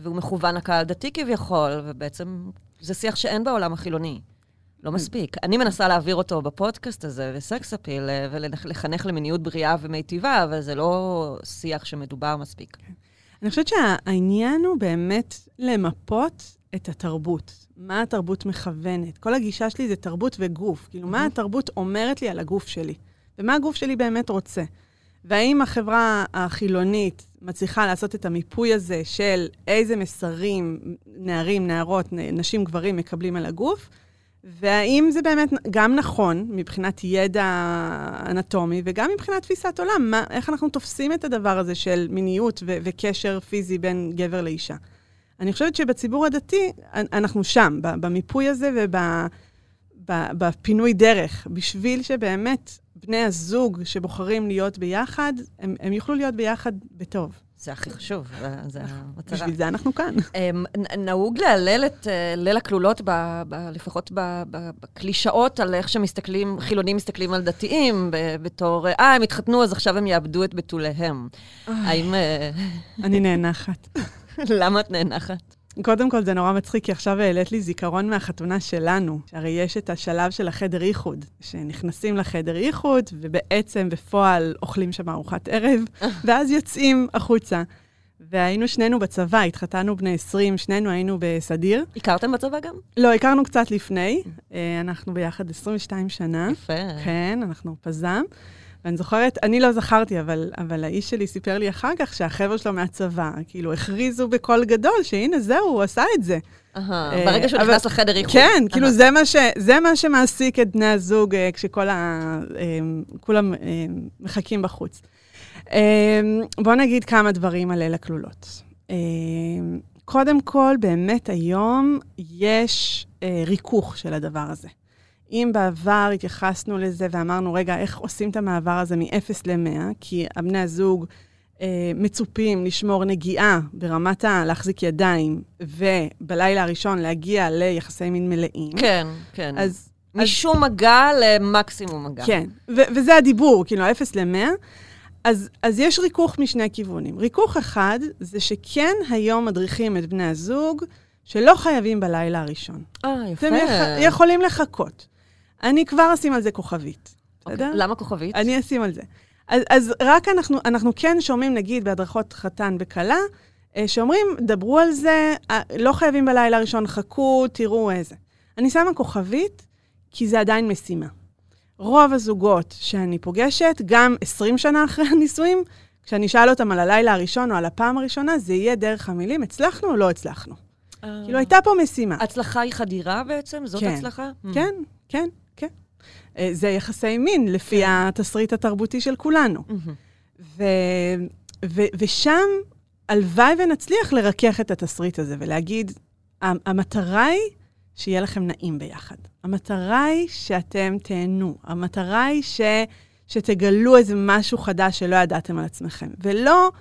והוא מכוון לקהל דתי כביכול, ובעצם זה שיח שאין בעולם החילוני. לא מספיק. אני מנסה להעביר אותו בפודקאסט הזה, וסקס אפיל, אה, ולחנך למיניות בריאה ומיטיבה, אבל זה לא שיח שמדובר מספיק.
אני חושבת שהעניין הוא באמת למפות את התרבות. מה התרבות מכוונת? כל הגישה שלי זה תרבות וגוף. כאילו, מה התרבות אומרת לי על הגוף שלי? ומה הגוף שלי באמת רוצה? והאם החברה החילונית מצליחה לעשות את המיפוי הזה של איזה מסרים נערים, נערות, נשים, גברים מקבלים על הגוף, והאם זה באמת גם נכון מבחינת ידע אנטומי וגם מבחינת תפיסת עולם, מה, איך אנחנו תופסים את הדבר הזה של מיניות ו- וקשר פיזי בין גבר לאישה. אני חושבת שבציבור הדתי, אנחנו שם, במיפוי הזה ובפינוי דרך, בשביל שבאמת בני הזוג שבוחרים להיות ביחד, הם, הם יוכלו להיות ביחד בטוב.
זה הכי חשוב, זה- המטרה.
בשביל זה אנחנו כאן.
אמ, נהוג להלל את אה, ליל הכלולות, ב- ב- לפחות ב- בקלישאות על איך שמסתכלים, חילונים מסתכלים על דתיים, ב- בתור, אה, הם התחתנו, אז עכשיו הם יאבדו את בתוליהם. האם... אה,
אני נאנחת.
למה את נאנחת?
קודם כל, זה נורא מצחיק, כי עכשיו העלית לי זיכרון מהחתונה שלנו. שהרי יש את השלב של החדר איחוד, שנכנסים לחדר איחוד, ובעצם בפועל אוכלים שם ארוחת ערב, ואז יוצאים החוצה. והיינו שנינו בצבא, התחתנו בני 20, שנינו היינו בסדיר.
הכרתם בצבא גם?
לא, הכרנו קצת לפני, אה, אנחנו ביחד 22 שנה.
יפה.
כן, אנחנו פזם. ואני זוכרת, אני לא זכרתי, אבל, אבל האיש שלי סיפר לי אחר כך שהחבר'ה שלו מהצבא, כאילו, הכריזו בקול גדול שהנה, זהו, הוא עשה את זה.
אהה,
אה,
ברגע שהוא
אבל-
נכנס לחדר איחוד.
כן, כאילו,
אהה.
זה מה, ש, זה מה שמעסיק את בני הזוג אה, כשכל ה... אה, כולם מחכים בחוץ. בואו נגיד כמה דברים על ליל הכלולות. קודם כל, באמת היום יש אה, ריכוך של הדבר הזה. אם בעבר התייחסנו לזה ואמרנו, רגע, איך עושים את המעבר הזה מ-0 ל-100, כי הבני הזוג אה, מצופים לשמור נגיעה ברמת ה... להחזיק ידיים, ובלילה הראשון להגיע ליחסי מין מלאים.
כן, כן.
אז,
משום מגע למקסימום מגע.
כן, ו- וזה הדיבור, כאילו, ה-0 ל-100. אז, אז יש ריכוך משני כיוונים. ריכוך אחד זה שכן היום מדריכים את בני הזוג שלא חייבים בלילה הראשון.
אה, יפה.
אתם יכולים לחכות. אני כבר אשים על זה כוכבית,
אוקיי,
בסדר?
למה כוכבית?
אני אשים על זה. אז, אז רק אנחנו, אנחנו כן שומעים, נגיד, בהדרכות חתן וכלה, אה, שאומרים, דברו על זה, אה, לא חייבים בלילה הראשון, חכו, תראו איזה. אני שמה כוכבית, כי זה עדיין משימה. רוב הזוגות שאני פוגשת, גם 20 שנה אחרי הנישואים, כשאני אשאל אותם על הלילה הראשון או על הפעם הראשונה, זה יהיה דרך המילים, הצלחנו או לא הצלחנו.
אה.
כאילו, הייתה פה משימה.
הצלחה היא חדירה בעצם? זאת
כן.
הצלחה?
כן, כן, כן. זה יחסי מין, לפי התסריט התרבותי של כולנו. ו, ו, ושם, הלוואי ונצליח לרכך את התסריט הזה ולהגיד, "ה- המטרה היא שיהיה לכם נעים ביחד. המטרה היא שאתם תהנו. המטרה היא ש, שתגלו איזה משהו חדש שלא ידעתם על עצמכם, ולא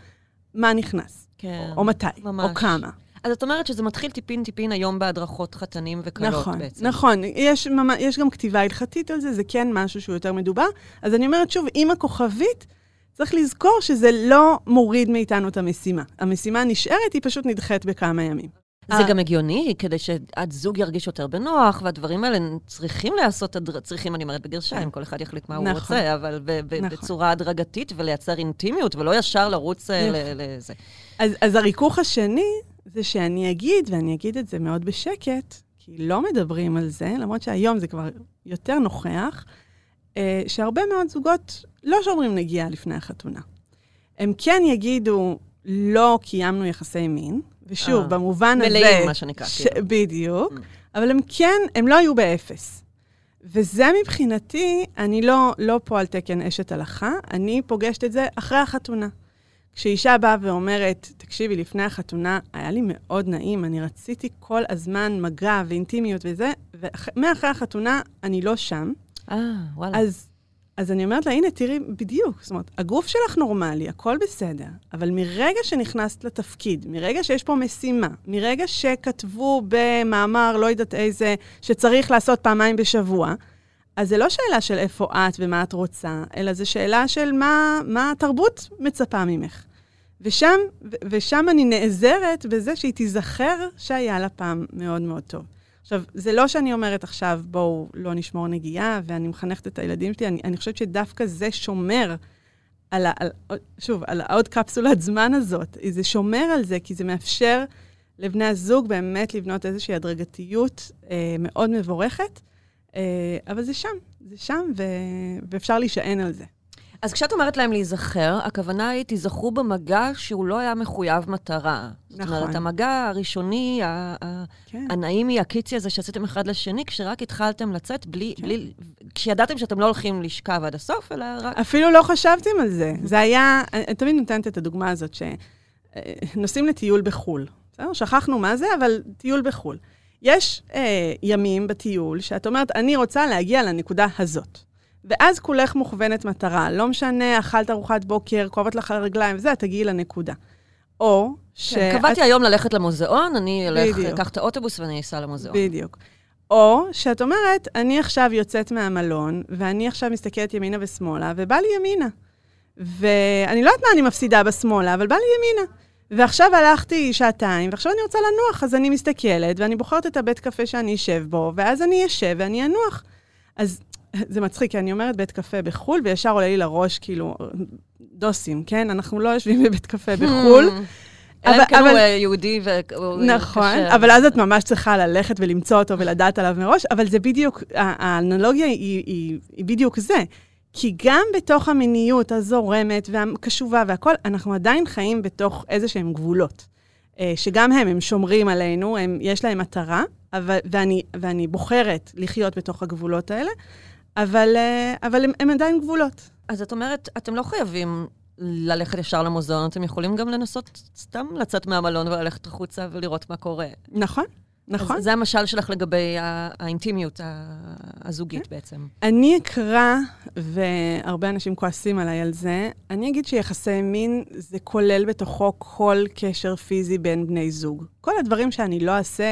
מה נכנס,
כן.
או מתי,
ממש.
או כמה.
אז את אומרת שזה מתחיל טיפין-טיפין היום בהדרכות חתנים וכלות
נכון,
בעצם.
נכון. יש, ממש, יש גם כתיבה הלכתית על זה, זה כן משהו שהוא יותר מדובר. אז אני אומרת שוב, עם הכוכבית, צריך לזכור שזה לא מוריד מאיתנו את המשימה. המשימה נשארת, היא פשוט נדחית בכמה ימים.
זה
אה.
גם הגיוני, כדי שהזוג ירגיש יותר בנוח, והדברים האלה צריכים להיעשות, צריכים, אני אומרת בגרשיים, כל אחד יחליט מה הוא
נכון.
רוצה, אבל
נכון.
בצורה הדרגתית ולייצר אינטימיות, ולא ישר לרוץ אה, לזה.
אז, אז הריכוך השני, זה שאני אגיד, ואני אגיד את זה מאוד בשקט, כי לא מדברים על זה, למרות שהיום זה כבר יותר נוכח, אה, שהרבה מאוד זוגות לא שומרים נגיעה לפני החתונה. הם כן יגידו, לא קיימנו יחסי מין, ושוב,
אה,
במובן הזה...
מלאים, מה שנקרא,
ש...
כאילו.
בדיוק,
Mm.
אבל הם כן, הם לא היו באפס. וזה מבחינתי, אני לא, לא פה על תקן אשת הלכה, אני פוגשת את זה אחרי החתונה. כשאישה באה ואומרת, תקשיבי, לפני החתונה היה לי מאוד נעים, אני רציתי כל הזמן מגע ואינטימיות וזה, ומאחרי החתונה אני לא שם.
אה, וואלה.
אז, אז אני אומרת לה, הנה, תראי, בדיוק. זאת אומרת, הגוף שלך נורמלי, הכל בסדר, אבל מרגע שנכנסת לתפקיד, מרגע שיש פה משימה, מרגע שכתבו במאמר, לא יודעת איזה, שצריך לעשות פעמיים בשבוע, אז זה לא שאלה של איפה את ומה את רוצה, אלא זו שאלה של מה, מה התרבות מצפה ממך. ושם, ושם אני נעזרת בזה שהיא תיזכר שהיה לה פעם מאוד מאוד טוב. עכשיו, זה לא שאני אומרת עכשיו, בואו לא נשמור נגיעה, ואני מחנכת את הילדים שלי, אני, אני חושבת שדווקא זה שומר על, ה, על, שוב, על העוד קפסולת זמן הזאת. זה שומר על זה, כי זה מאפשר לבני הזוג באמת לבנות איזושהי הדרגתיות אה, מאוד מבורכת, אבל זה שם, זה שם, ו, ואפשר להישען על זה.
אז כשאת אומרת להם להיזכר, הכוונה היא, תיזכרו במגע שהוא לא היה מחויב מטרה. זאת
נכון.
אומרת, המגע הראשוני, ה- ה-
כן.
הנעימי, הקיצי הזה שעשיתם אחד לשני, כשרק התחלתם לצאת, בלי,
כן.
בלי, כשידעתם שאתם לא הולכים לשכב עד הסוף, אלא רק...
אפילו לא חשבתם על זה. זה היה, אני תמיד נותנת את הדוגמה הזאת, שנוסעים לטיול בחו"ל. בסדר? שכחנו מה זה, אבל טיול בחו"ל. יש אה, ימים בטיול שאת אומרת, אני רוצה להגיע לנקודה הזאת. ואז כולך מוכוונת מטרה. לא משנה, אכלת ארוחת בוקר, כואבת לך הרגליים וזה, את תגיעי לנקודה. או ש...
כן, קבעתי היום ללכת למוזיאון, אני אלך. אקח את האוטובוס ואני אסע למוזיאון.
בדיוק. או שאת אומרת, אני עכשיו יוצאת מהמלון, ואני עכשיו מסתכלת ימינה ושמאלה, ובא לי ימינה. ואני לא יודעת מה אני מפסידה בשמאלה, אבל בא לי ימינה. ועכשיו הלכתי שעתיים, ועכשיו אני רוצה לנוח, אז אני מסתכלת, ואני בוחרת את הבית קפה שאני אשב בו, ואז אני אשב ואני אנוח. אז זה מצחיק, כי אני אומרת בית קפה בחו"ל, וישר עולה לי לראש, כאילו, דוסים, כן? אנחנו לא יושבים בבית קפה בחו"ל.
אלא אם
אבל-
כן הוא
אבל-
אה, יהודי ו... הוא
נכון,
כשר.
אבל אז את ממש צריכה ללכת ולמצוא אותו ולדעת עליו מראש, אבל זה בדיוק, האנלוגיה היא, היא, היא בדיוק זה. כי גם בתוך המיניות הזורמת והקשובה והכול, אנחנו עדיין חיים בתוך איזה שהם גבולות. אה, שגם הם, הם שומרים עלינו, הם, יש להם מטרה, אבל, ואני, ואני בוחרת לחיות בתוך הגבולות האלה, אבל, אה, אבל הם, הם עדיין גבולות.
אז את אומרת, אתם לא חייבים ללכת ישר למוזיאון, אתם יכולים גם לנסות סתם לצאת מהמלון וללכת החוצה ולראות מה קורה.
נכון, נכון.
אז זה המשל שלך לגבי האינטימיות הזוגית בעצם.
אני אקרא, והרבה אנשים כועסים עליי על זה, אני אגיד שיחסי מין זה כולל בתוכו כל קשר פיזי בין בני זוג. כל הדברים שאני לא אעשה,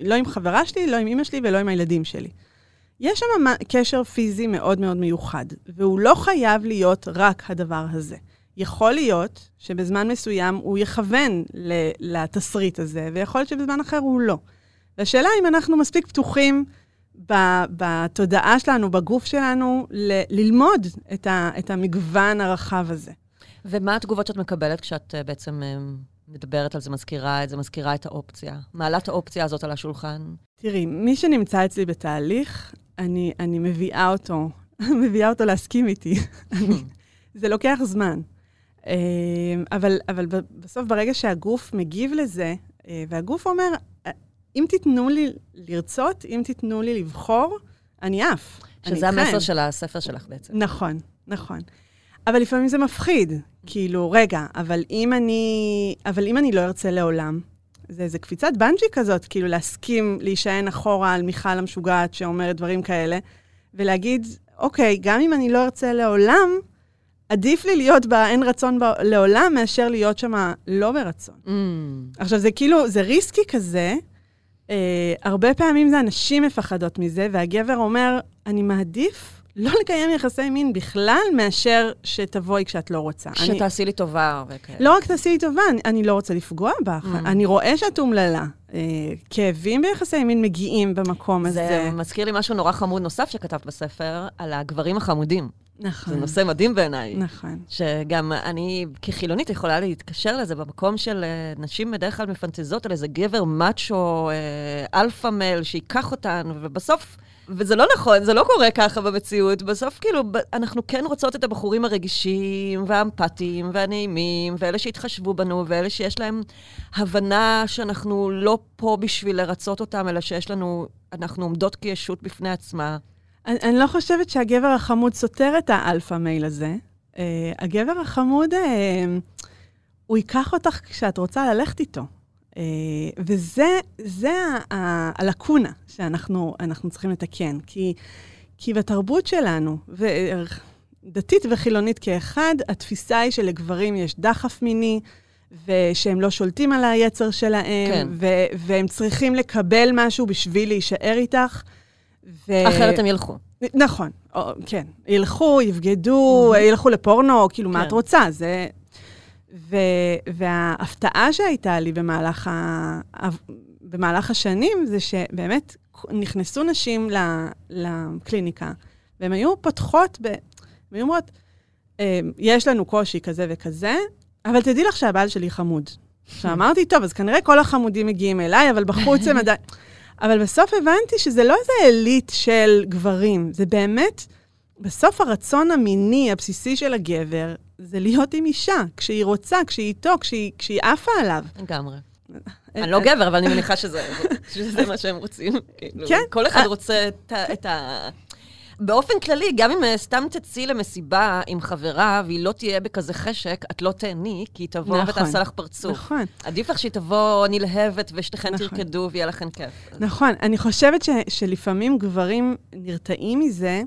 לא עם חברה שלי, לא עם אמא שלי ולא עם הילדים שלי. יש שם קשר פיזי מאוד מאוד מיוחד, והוא לא חייב להיות רק הדבר הזה. יכול להיות שבזמן מסוים הוא יכוון לתסריט הזה, ויכול להיות שבזמן אחר הוא לא. והשאלה אם אנחנו מספיק פתוחים בתודעה שלנו, בגוף שלנו, ל- ללמוד את, ה- את המגוון הרחב הזה.
ומה התגובות שאת מקבלת כשאת אה, בעצם אה, מדברת על זה, מזכירה את זה, מזכירה את האופציה? מעלה את האופציה הזאת על השולחן?
תראי, מי שנמצא אצלי בתהליך, אני, אני מביאה אותו, מביאה אותו להסכים איתי. זה לוקח זמן. אה, אבל, אבל בסוף, ברגע שהגוף מגיב לזה, אה, והגוף אומר, "אה, אם תיתנו לי לרצות, אם תיתנו לי לבחור, אני עף. אני
שזה
איתכם."
המסר של הספר שלך בעצם.
נכון, נכון. אבל לפעמים זה מפחיד. כאילו, רגע, אבל אם אני, אבל אם אני לא ארצה לעולם, זה איזה קפיצת בנג'י כזאת, כאילו להסכים להישען אחורה על מיכל המשוגעת שאומרת דברים כאלה, ולהגיד, אוקיי, גם אם אני לא ארצה לעולם, עדיף לי להיות באין רצון ב- לעולם, מאשר להיות שם לא ברצון.
Mm.
עכשיו, זה כאילו, זה risky כזה. אה, הרבה פעמים זה הנשים מפחדות מזה, והגבר אומר, אני מעדיף לא לקיים יחסי מין בכלל, מאשר שתבואי כשאת לא רוצה. אני,
שתעשי לי טובה וכאלה.
לא רק תעשי לי טובה, אני, אני לא רוצה לפגוע בך.
Mm.
אני רואה שאת אומללה. אה, כאבים ביחסי מין מגיעים במקום הזה.
זה מזכיר לי משהו נורא חמוד נוסף שכתבת בספר, על הגברים החמודים.
נכון.
זה נושא מדהים בעיניי.
נכון.
שגם אני כחילונית יכולה להתקשר לזה במקום של אה, נשים בדרך כלל מפנטזות על איזה גבר מאצ'ו, אה, alpha male, שייקח אותן, ובסוף, וזה לא נכון, זה לא קורה ככה במציאות. בסוף כאילו, אנחנו כן רוצות את הבחורים הרגישים, והאמפתיים, והנעימים, ואלה שהתחשבו בנו, ואלה שיש להם הבנה שאנחנו לא פה בשביל לרצות אותם, אלא שיש לנו, אנחנו עומדות כישות בפני עצמה.
אני, אני לא חושבת שהגבר החמוד סותר את האלפא מייל הזה. Uh, הגבר החמוד, uh, הוא ייקח אותך כשאת רוצה ללכת איתו. Uh, וזה זה ה- ה- הלקונה שאנחנו אנחנו צריכים לתקן. כי, כי בתרבות שלנו, דתית וחילונית כאחד, התפיסה היא שלגברים יש דחף מיני, ושהם לא שולטים על היצר שלהם,
כן.
ו- והם צריכים לקבל משהו בשביל להישאר איתך. ו...
אחרת הם ילכו.
נכון, או, כן. ילכו, יבגדו, ילכו לפורנו, כאילו, מה
כן.
את רוצה? זה... ו... וההפתעה שהייתה לי במהלך, ה... במהלך השנים, זה שבאמת נכנסו נשים ל... לקליניקה, והן היו פותחות, ב... הן היו אומרות, "אמ, יש לנו קושי כזה וכזה, אבל תדעי לך שהבעל שלי חמוד. עכשיו אמרתי, טוב, אז כנראה כל החמודים מגיעים אליי, אבל בחוץ הם עדיין... אבל בסוף הבנתי שזה לא איזה עילית של גברים, זה באמת בסוף הרצון המיני הבסיסי של הגבר זה להיות עם אישה, כשהיא רוצה, כשהיא איתו, כשהיא, כשהיא עפה עליו.
לגמרי. אני לא גבר, אבל אני מניחה שזה שזה מה שהם רוצים. כאילו,
כן.
כל אחד
אה.
רוצה את ה... באופן כללי, גם אם אה, סתם תצאי למסיבה עם חברה והיא לא תהיה בכזה חשק, את לא תהני, כי היא תבוא
נכון.
ותעשה לך פרצוף.
נכון.
עדיף לך שהיא תבוא נלהבת ושתיכן
נכון.
תרקדו ויהיה לכן כיף.
נכון, אני חושבת ש, שלפעמים גברים נרתעים מזה,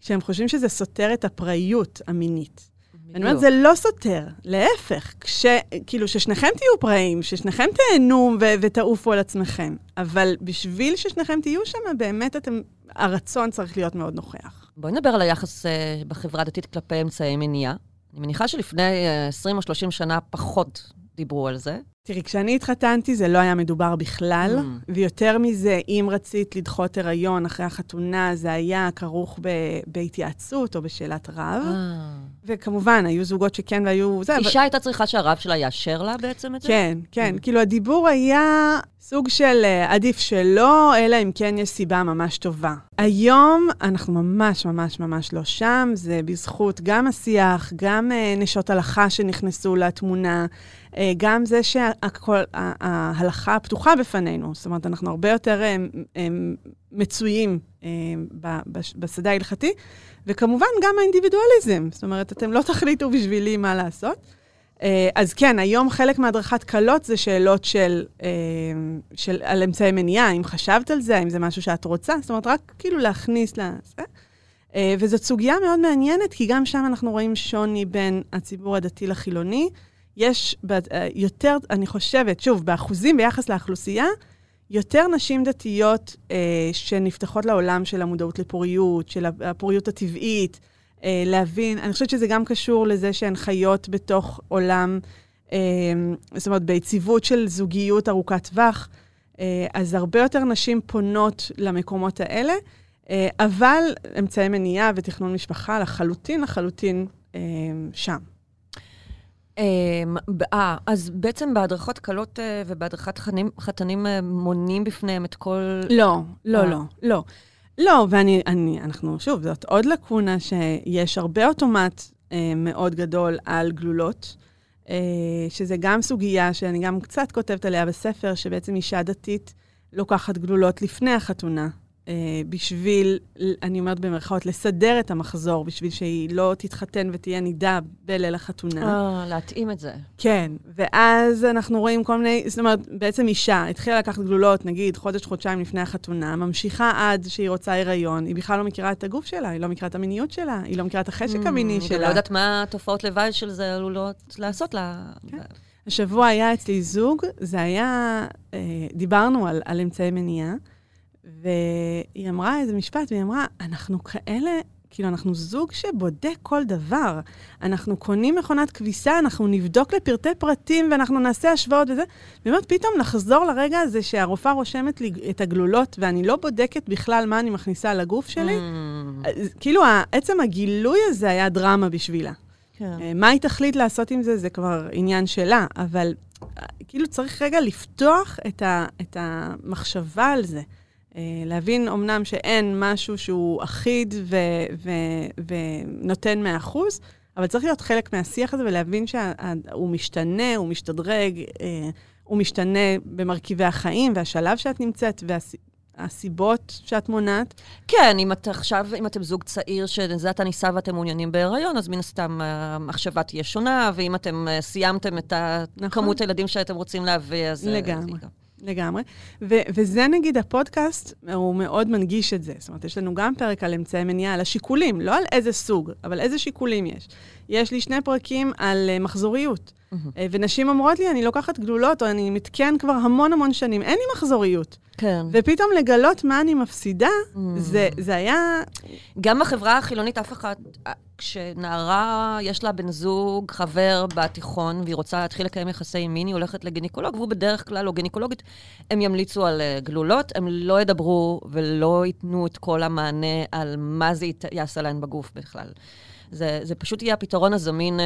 כשהם חושבים שזה סותר את הפראיות המינית. אני אומרת, זה לא סותר, להפך. כש, כאילו, ששניכם תהיו פראים, ששניכם תהנו ו- ותעופו על עצמכם. אבל בשביל ששניכם תהיו שם, באמת אתם, הרצון צריך להיות מאוד נוכח.
בואי נדבר על היחס אה, בחברה הדתית כלפי אמצעי מניעה. אני מניחה שלפני אה, 20 או 30 שנה פחות דיברו על זה.
תראי, כשאני התחתנתי זה לא היה מדובר בכלל,
Mm.
ויותר מזה, אם רצית לדחות הריון אחרי החתונה, זה היה כרוך ב- בהתייעצות או בשאלת רב. וכמובן, היו זוגות שכן והיו... זה, אבל-
אישה הייתה צריכה שהרב שלה יאשר לה בעצם את זה?
כן, כן.
Mm.
כאילו, הדיבור היה סוג של אה, עדיף שלא, אלא אם כן יש סיבה ממש טובה. היום אנחנו ממש ממש ממש לא שם, זה בזכות גם השיח, גם אה, נשות הלכה שנכנסו לתמונה, אה, גם זה שההלכה פתוחה בפנינו. זאת אומרת, אנחנו הרבה יותר אה, אה, מצויים בש- בשדה ההלכתי, וכמובן גם האינדיבידואליזם. זאת אומרת, אתם לא תחליטו בשבילי מה לעשות. אה, אז כן, היום חלק מהדרכת קלות זה שאלות של, אה, של על אמצעי מניעה, אם חשבת על זה, האם זה משהו שאת רוצה, זאת אומרת, רק כאילו להכניס לזה. אה, וזאת סוגיה מאוד מעניינת, כי גם שם אנחנו רואים שוני בין הציבור הדתי לחילוני. יש יותר, אני חושבת, שוב, באחוזים ביחס לאוכלוסייה, יותר נשים דתיות אה, שנפתחות לעולם של המודעות לפוריות, של הפוריות הטבעית, להבין, אני חושבת שזה גם קשור לזה שהן חיות בתוך עולם, אה, זאת אומרת, ביציבות של זוגיות ארוכת טווח, אה, אז הרבה יותר נשים פונות למקומות האלה, אה, אבל אמצעי מניעה ותכנון משפחה לחלוטין, לחלוטין אה, שם.
אמ, אה, אז בעצם בהדרכות קלות אה, ובהדרכת חתנים אה, מונים בפניהם את כל...
לא, לא,
אה.
לא, לא. לא, ואני, אני, אנחנו, שוב, זאת עוד לקונה שיש הרבה אוטומט אה, מאוד גדול על גלולות, אה, שזה גם סוגיה שאני גם קצת כותבת עליה בספר, שבעצם אישה דתית לוקחת גלולות לפני החתונה, בשביל, אני אומרת במרכאות, לסדר את המחזור, בשביל שהיא לא תתחתן ותהיה נידה בליל החתונה.
אה, להתאים את זה.
כן, ואז אנחנו רואים כל מיני, זאת אומרת, בעצם אישה התחילה לקחת גלולות, נגיד, חודש, חודשיים לפני החתונה, ממשיכה עד שהיא רוצה הריון, היא בכלל לא מכירה את הגוף שלה, היא לא מכירה את המיניות שלה, היא לא מכירה את החשק המיני
גם לא
שלה.
יודעת מה התופעות לוואי של זה עלולות לעשות לה.
כן. השבוע היה אצלי זוג, זה היה, אה, דיברנו על, על אמצעי מניעה, והיא אמרה איזה משפט, והיא אמרה, אנחנו כאלה, כאילו, אנחנו זוג שבודק כל דבר. אנחנו קונים מכונת כביסה, אנחנו נבדוק לפרטי פרטים ואנחנו נעשה השוואות וזה. באמת, פתאום לחזור לרגע הזה שהרופאה רושמת לי את הגלולות, ואני לא בודקת בכלל מה אני מכניסה לגוף שלי,
Mm,
כאילו, עצם הגילוי הזה היה דרמה בשבילה.
כן.
אה, מה היא תחליט לעשות עם זה, זה כבר עניין שלה, אבל אה, כאילו צריך רגע לפתוח את, ה, את המחשבה על זה. אה, להבין אמנם שאין משהו שהוא אחיד ו, ו, ונותן 100%, אבל צריך להיות חלק מהשיח הזה ולהבין שהוא משתנה, הוא משתדרג, אה, הוא משתנה במרכיבי החיים והשלב שאת נמצאת והסיבות שאת מונעת.
כן, אם את עכשיו, אם אתם זוג צעיר שזה עתה נישא ואתם מעוניינים בהיריון, אז מן הסתם המחשבה תהיה שונה, ואם אתם אה, סיימתם את
נכון.
כמות הילדים שאתם רוצים להביא, אז...
לגמרי.
זה
לגמרי. ו- וזה נגיד, הפודקאסט, הוא מאוד מנגיש את זה. זאת אומרת, יש לנו גם פרק על אמצעי מניעה, על השיקולים, לא על איזה סוג, אבל איזה שיקולים יש. יש לי שני פרקים על uh, מחזוריות. Uh, ונשים אומרות לי, אני לוקחת גלולות, או אני מתקן כבר המון המון שנים, אין לי מחזוריות.
כן.
ופתאום לגלות מה אני מפסידה,
Mm.
זה, זה היה...
גם בחברה החילונית, אף אחד, אה, כשנערה יש לה בן זוג, חבר בתיכון, והיא רוצה להתחיל לקיים יחסי מין, היא הולכת לגינקולוג, והוא בדרך כלל, או גינקולוגית, הם ימליצו על אה, גלולות, הם לא ידברו ולא ייתנו את כל המענה על מה זה יעשה להן בגוף בכלל. זה, זה פשוט יהיה הפתרון הזמין אה,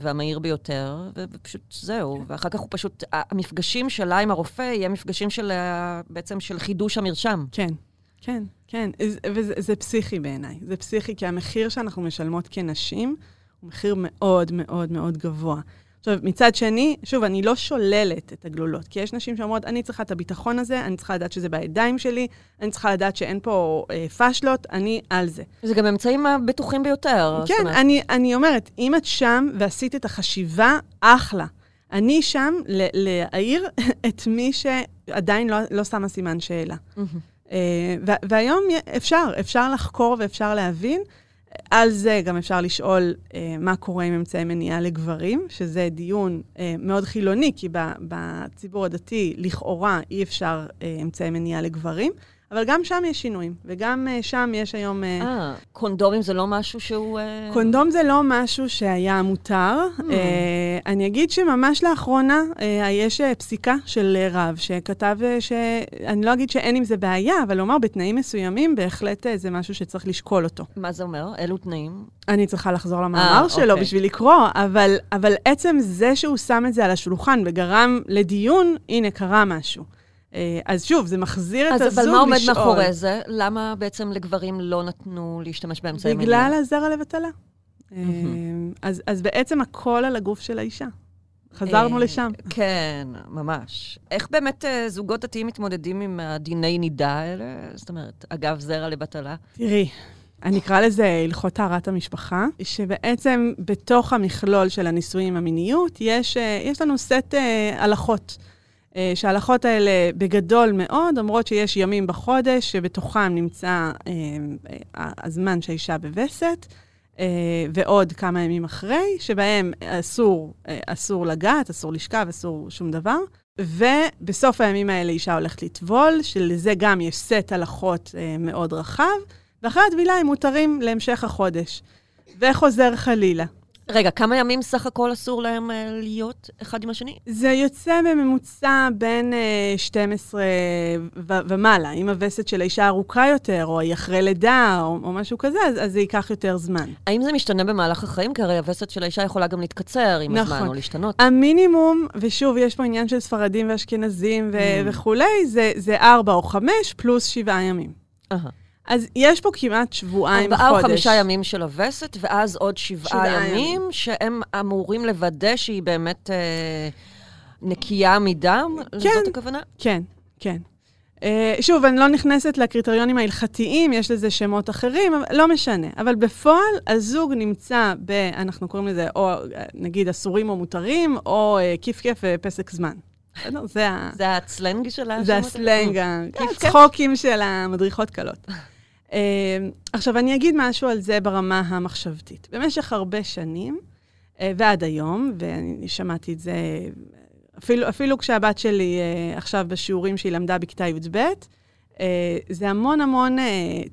והמהיר ביותר, ופשוט זהו. ואחר כך הוא פשוט, המפגשים שלה עם הרופא יהיה מפגשים של, אה, בעצם של חידוש המרשם.
כן. כן, כן, זה- וזה זה פסיכי בעיניי. זה פסיכי כי המחיר שאנחנו משלמות כנשים הוא מחיר מאוד מאוד מאוד גבוה. עכשיו, מצד שני, שוב, אני לא שוללת את הגלולות, כי יש נשים שאומרות, אני צריכה את הביטחון הזה, אני צריכה לדעת שזה בידיים שלי, אני צריכה לדעת שאין פה אה, פאשלות, אני על זה.
זה גם האמצעים הבטוחים ביותר.
כן,
אומרת,
אני, אני אומרת, אם את שם ועשית את החשיבה, אחלה. אני שם ל- להעיר את מי שעדיין לא, לא שמה סימן שאלה. אה, ו- והיום אפשר, אפשר לחקור ואפשר להבין. על זה גם אפשר לשאול אה, מה קורה עם אמצעי מניעה לגברים, שזה דיון אה, מאוד חילוני, כי בציבור הדתי, לכאורה, אי אפשר אה, אמצעי מניעה לגברים, אבל גם שם יש שינויים, וגם אה, שם יש היום... אה,
אה, קונדומים זה לא משהו שהוא... אה,
קונדום זה לא משהו שהיה מותר.
Hmm.
אה, אני אגיד שממש לאחרונה אה, יש אה, פסיקה של אה, רב שכתב אה, ש... אני לא אגיד שאין עם זה בעיה, אבל לומר בתנאים מסוימים, בהחלט אה, זה משהו שצריך לשקול אותו.
מה זה אומר? אילו תנאים?
אני צריכה לחזור למאמר
אה,
שלו
אוקיי.
בשביל לקרוא, אבל, אבל עצם זה שהוא שם את זה על השולחן וגרם לדיון, הנה, קרה משהו. אה, אז שוב, זה מחזיר את
אז
הזוג
אבל
לשאול.
מה עומד מאחורי זה? למה בעצם לגברים לא נתנו להשתמש באמצעי מניעה?
בגלל הזרע לבטלה. אה, אז, אז בעצם הכל על הגוף של האישה. חזרנו
אה,
לשם.
כן, ממש. איך באמת זוגות דתיים מתמודדים עם הדיני נידה האלה? זאת אומרת, אגב זרע לבטלה.
תראי, אני אקרא לזה הלכות טהרת המשפחה, שבעצם בתוך המכלול של הנישואים המיניות, יש, יש לנו סט אה, הלכות. אה, שההלכות האלה בגדול מאוד אומרות שיש ימים בחודש שבתוכם נמצא אה, אה, הזמן שהאישה בווסת, ועוד כמה ימים אחרי, שבהם אסור, אסור לגעת, אסור לשכב, אסור שום דבר. ובסוף הימים האלה אישה הולכת לטבול, שלזה גם יש סט הלכות מאוד רחב, ואחרי הטבילה הם מותרים להמשך החודש. וחוזר חלילה.
רגע, כמה ימים סך הכל אסור להם אה, להיות אחד עם השני?
זה יוצא בממוצע בין אה, 12 ו- ומעלה. אם הווסת של האישה ארוכה יותר, או היא אחרי לידה, או, או משהו כזה, אז, אז זה ייקח יותר זמן.
האם זה משתנה במהלך החיים? כי הרי הווסת של האישה יכולה גם להתקצר עם הזמן
נכון.
או להשתנות.
המינימום, ושוב, יש פה עניין של ספרדים ואשכנזים ו-
Mm.
וכולי, זה, זה 4 או 5 פלוס 7 ימים.
אהה.
אז יש פה כמעט שבועיים
ארבעה או
חודש.
חמישה ימים של הווסת, ואז עוד שבעה
שבעה
ימים,
ימים.
שהם אמורים לוודא שהיא באמת אה, נקייה מדם?
כן.
זאת הכוונה?
כן, כן. Uh, שוב, אני לא נכנסת לקריטריונים ההלכתיים, יש לזה שמות אחרים, אבל לא משנה. אבל בפועל, הזוג נמצא ב... אנחנו קוראים לזה, או אה, נגיד אסורים או מותרים, או uh, כיף כיף ופסק זמן. בסדר? זה, ה...
זה הסלנג של השמות
זה
האלה?
הסלנג,
כיף, כיף.
הצחוקים של המדריכות קלות. Uh, עכשיו, אני אגיד משהו על זה ברמה המחשבתית. במשך הרבה שנים, uh, ועד היום, ואני שמעתי את זה אפילו, אפילו כשהבת שלי uh, עכשיו בשיעורים שהיא למדה בכיתה י"ב, uh, זה המון המון,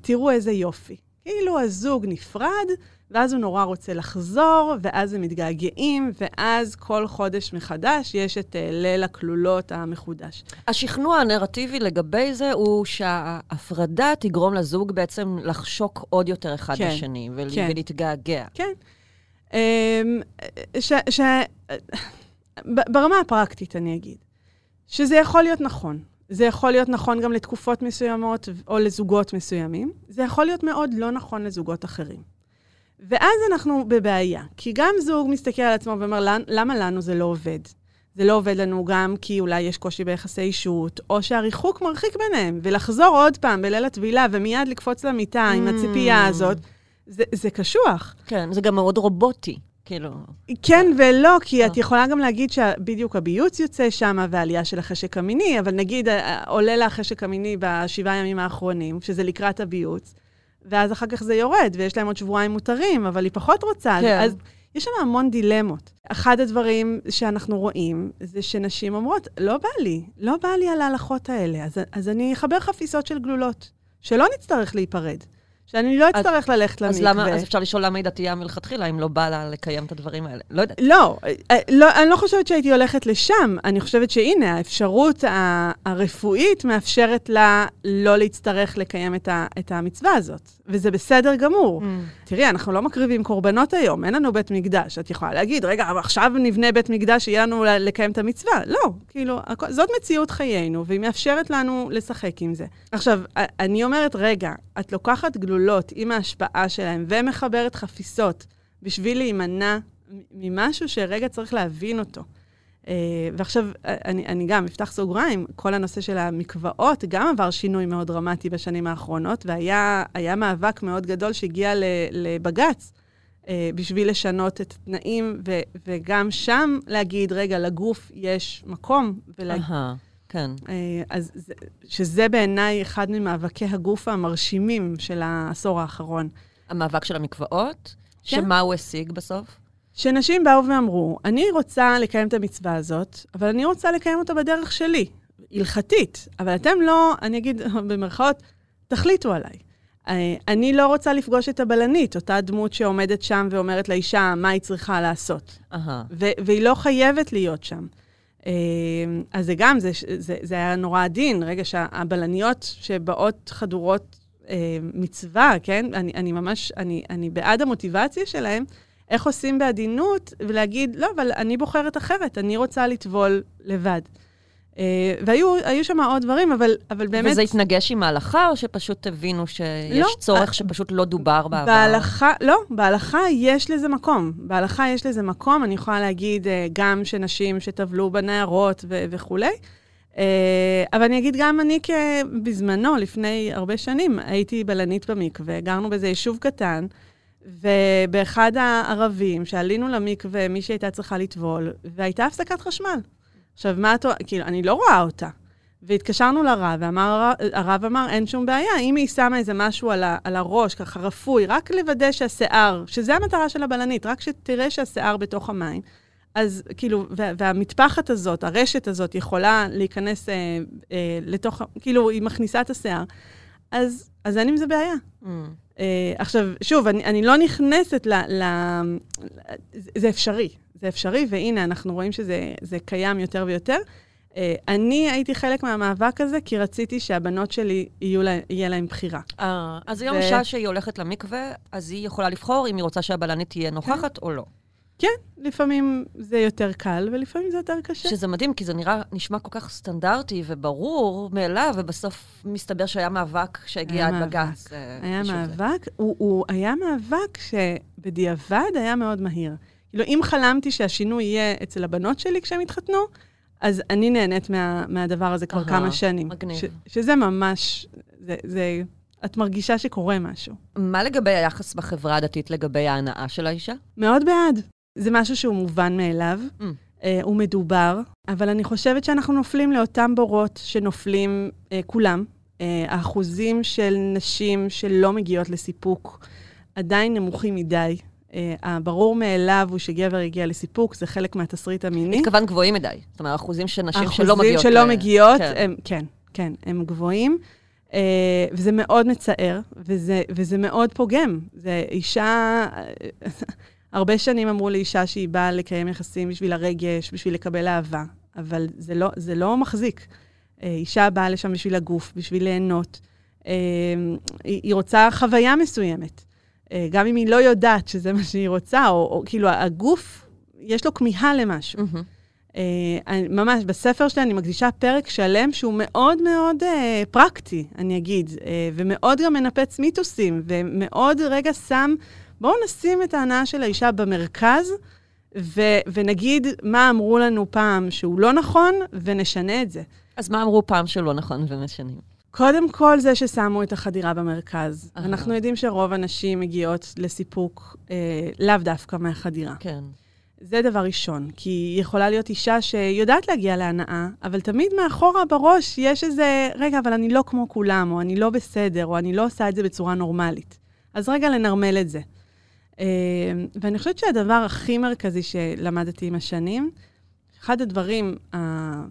תראו איזה יופי. כאילו הזוג נפרד, ואז הוא נורא רוצה לחזור, ואז הם מתגעגעים, ואז כל חודש מחדש יש את uh, ליל הכלולות המחודש.
השכנוע הנרטיבי לגבי זה הוא שההפרדה תגרום לזוג בעצם לחשוק עוד יותר אחד
כן,
בשני ול-
כן.
ולהתגעגע.
כן. אמ, ש... ש... ברמה הפרקטית, אני אגיד, שזה יכול להיות נכון. זה יכול להיות נכון גם לתקופות מסוימות או לזוגות מסוימים. זה יכול להיות מאוד לא נכון לזוגות אחרים. ואז אנחנו בבעיה, כי גם זוג מסתכל על עצמו ואומר, "למ- למה לנו זה לא עובד? זה לא עובד לנו גם כי אולי יש קושי ביחסי אישות, או שהריחוק מרחיק ביניהם, ולחזור עוד פעם בליל הטבילה ומיד לקפוץ למיטה עם
Mm.
הציפייה הזאת, זה, זה קשוח.
כן, זה גם מאוד רובוטי, כאילו.
כן ולא, כי
אה.
את יכולה גם להגיד שבדיוק הביוץ יוצא שם והעלייה של החשק המיני, אבל נגיד אה, עולה לה החשק המיני בשבעה ימים האחרונים, שזה לקראת הביוץ, ואז אחר כך זה יורד, ויש להם עוד שבועיים מותרים, אבל היא פחות רוצה.
כן.
אז יש שם המון דילמות. אחד הדברים שאנחנו רואים זה שנשים אומרות, לא בא לי, לא בא לי על ההלכות האלה, אז, אז אני אחבר חפיסות של גלולות, שלא נצטרך להיפרד, שאני לא אצטרך ללכת
אז
למקווה.
למה, אז אפשר לשאול למה היא דתייה מלכתחילה, אם לא בא לה לקיים את הדברים האלה. לא יודעת.
לא, אה, לא, אני לא חושבת שהייתי הולכת לשם. אני חושבת שהנה, האפשרות הרפואית מאפשרת לה לא להצטרך לקיים את, ה, את המצווה הזאת, וזה בסדר גמור.
Mm.
תראי, אנחנו לא מקריבים קורבנות היום, אין לנו בית מקדש. את יכולה להגיד, רגע, עכשיו נבנה בית מקדש, שיהיה לנו לקיים את המצווה. לא, כאילו, זאת מציאות חיינו, והיא מאפשרת לנו לשחק עם זה. עכשיו, אני אומרת, רגע, את לוקחת גלולות עם ההשפעה שלהן ומחברת חפיסות בשביל להימנע ממשהו שרגע צריך להבין אותו. Uh, ועכשיו, אה, אני, אני גם אפתח סוגריים, כל הנושא של המקוואות גם עבר שינוי מאוד דרמטי בשנים האחרונות, והיה היה מאבק מאוד גדול שהגיע לבג"ץ uh, בשביל לשנות את התנאים, ו, וגם שם להגיד, רגע, לגוף יש מקום, ולהגיד...
אהה, כן.
אז זה, שזה בעיניי אחד ממאבקי הגוף המרשימים של העשור האחרון.
המאבק של המקוואות,
כן.
שמה הוא השיג בסוף?
שנשים באו ואמרו, אני רוצה לקיים את המצווה הזאת, אבל אני רוצה לקיים אותה בדרך שלי, הלכתית. אבל אתם לא, אני אגיד במרכאות, תחליטו עליי. אה, אני לא רוצה לפגוש את הבלנית, אותה דמות שעומדת שם ואומרת לאישה מה היא צריכה לעשות.
אהה.
ו- והיא לא חייבת להיות שם. אה, אז זה גם, זה, זה, זה היה נורא עדין, רגע שהבלניות שבאות חדורות אה, מצווה, כן? אני, אני ממש, אני, אני בעד המוטיבציה שלהם, איך עושים בעדינות, ולהגיד, לא, אבל אני בוחרת אחרת, אני רוצה לטבול לבד. אה, והיו היו שם עוד דברים, אבל, אבל באמת...
וזה התנגש עם ההלכה, או שפשוט הבינו שיש
לא,
צורך
אה,
שפשוט לא דובר בעבר?
בהלכה, לא, בהלכה יש לזה מקום. בהלכה יש לזה מקום, אני יכולה להגיד אה, גם שנשים שטבלו בנערות ו- וכולי. אבל אני אגיד גם אני. בזמנו, לפני הרבה שנים, הייתי בלנית במקווה, גרנו באיזה יישוב קטן, ובאחד הערבים, שעלינו למקווה, מישהי הייתה צריכה לטבול, והייתה הפסקת חשמל. עכשיו, מה את... כאילו, אני לא רואה אותה. והתקשרנו לרב, והרב הרב אמר, אין שום בעיה, אם היא שמה איזה משהו על, ה, על הראש, ככה רפוי, רק לוודא שהשיער, שזה המטרה של הבלנית, רק שתראה שהשיער בתוך המים, אז כאילו, וה, והמטפחת הזאת, הרשת הזאת, יכולה להיכנס אה, אה, לתוך, כאילו, היא מכניסה את השיער, אז, אז אין עם זה בעיה.
Mm.
אה, עכשיו, שוב, אני, אני לא נכנסת ל... ל זה- זה אפשרי, זה אפשרי, והנה, אנחנו רואים שזה זה קיים יותר ויותר. אה, אני הייתי חלק מהמאבק הזה, כי רציתי שהבנות שלי, יהיו לה, יהיה להן בחירה.
אה, אז היום
ו-
אישה שהיא הולכת למקווה, אז היא יכולה לבחור אם היא רוצה שהבלנית תהיה נוכחת או לא.
כן, לפעמים זה יותר קל, ולפעמים זה יותר קשה.
שזה מדהים, כי זה נראה, נשמע כל כך סטנדרטי וברור מאליו, ובסוף מסתבר שהיה מאבק שהגיע עד בג"ץ. אה,
היה. מאבק, הוא, הוא היה מאבק שבדיעבד היה מאוד מהיר. כאילו, אם חלמתי שהשינוי יהיה אצל הבנות שלי כשהן התחתנו, אז אני נהנית מה, מהדבר הזה כבר כמה שנים.
מגניב.
ש, שזה ממש, זה, זה, את מרגישה שקורה משהו.
מה לגבי היחס בחברה הדתית לגבי ההנאה של האישה?
מאוד בעד. זה משהו שהוא מובן מאליו,
Mm.
אה, הוא מדובר, אבל אני חושבת שאנחנו נופלים לאותם בורות שנופלים אה, כולם. אה, האחוזים של נשים שלא מגיעות לסיפוק עדיין נמוכים מדי. אה, הברור מאליו הוא שגבר הגיע לסיפוק, זה חלק מהתסריט המיני.
התכוונת גבוהים מדי. זאת אומרת, אחוזים של נשים
האחוזים
שלא מגיעות.
שלא
ל-
מגיעות,
כן.
הם, כן, כן, הם גבוהים. Uh, וזה מאוד מצער, וזה, וזה מאוד פוגם. זה אישה... הרבה שנים אמרו לאישה שהיא באה לקיים יחסים בשביל הרגש, בשביל לקבל אהבה, אבל זה לא, זה לא מחזיק. Uh, אישה באה לשם בשביל הגוף, בשביל ליהנות. Uh, היא, רוצה חוויה מסוימת. Uh, גם אם היא לא יודעת שזה מה שהיא רוצה, או, או כאילו הגוף, יש לו כמיהה למשהו.
מהמם.
אה, אני- ממש, בספר שלי אני מקדישה פרק שלם שהוא מאוד מאוד אה, פרקטי, אני אגיד, אה, ומאוד גם מנפץ מיתוסים, ומאוד רגע שם, בואו נשים את ההנאה של האישה במרכז, ו- ונגיד מה אמרו לנו פעם שהוא לא נכון, ונשנה את זה.
אז מה אמרו פעם שלא נכון ומשנים?
קודם כל זה ששמו את החדירה במרכז.
אהה.
אנחנו יודעים שרוב הנשים מגיעות לסיפוק אה, לאו דווקא מהחדירה.
כן.
זה דבר ראשון, כי יכולה להיות אישה שיודעת להגיע להנאה, אבל תמיד מאחורה בראש יש איזה, רגע, אבל אני לא כמו כולם, או אני לא בסדר, או אני לא עושה את זה בצורה נורמלית. אז רגע, לנרמל את זה. אה, ואני חושבת שהדבר הכי מרכזי שלמדתי עם השנים, אחד הדברים אה,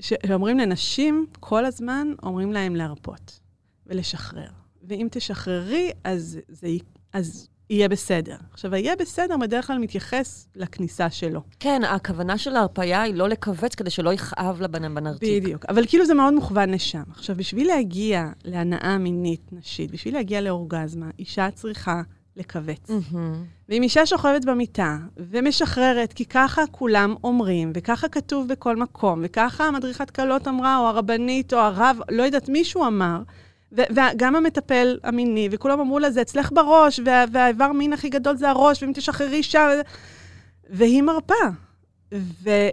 שאומרים לנשים כל הזמן, אומרים להם להרפות ולשחרר. ואם תשחררי, אז, זה, אז יהיה בסדר. עכשיו, היהיה בסדר בדרך כלל מתייחס לכניסה שלו.
כן, הכוונה של ההרפאיה היא לא לכווץ כדי שלא יכאב לבנ- בנרתיק.
בדיוק. אבל כאילו זה מאוד מוכוון לשם. עכשיו, בשביל להגיע להנאה מינית נשית, בשביל להגיע לאורגזמה, אישה צריכה לכווץ.
מהמם.
ואם אישה שוכבת במיטה ומשחררת, כי ככה כולם אומרים, וככה כתוב בכל מקום, וככה המדריכת כלות אמרה, או הרבנית, או הרב, לא יודעת, מישהו אמר, וגם המטפל המיני, וכולם אמרו לה, זה אצלך בראש, וה- והאיבר מין הכי גדול זה הראש, ואם תשחררי שם... והיא מרפה. וזה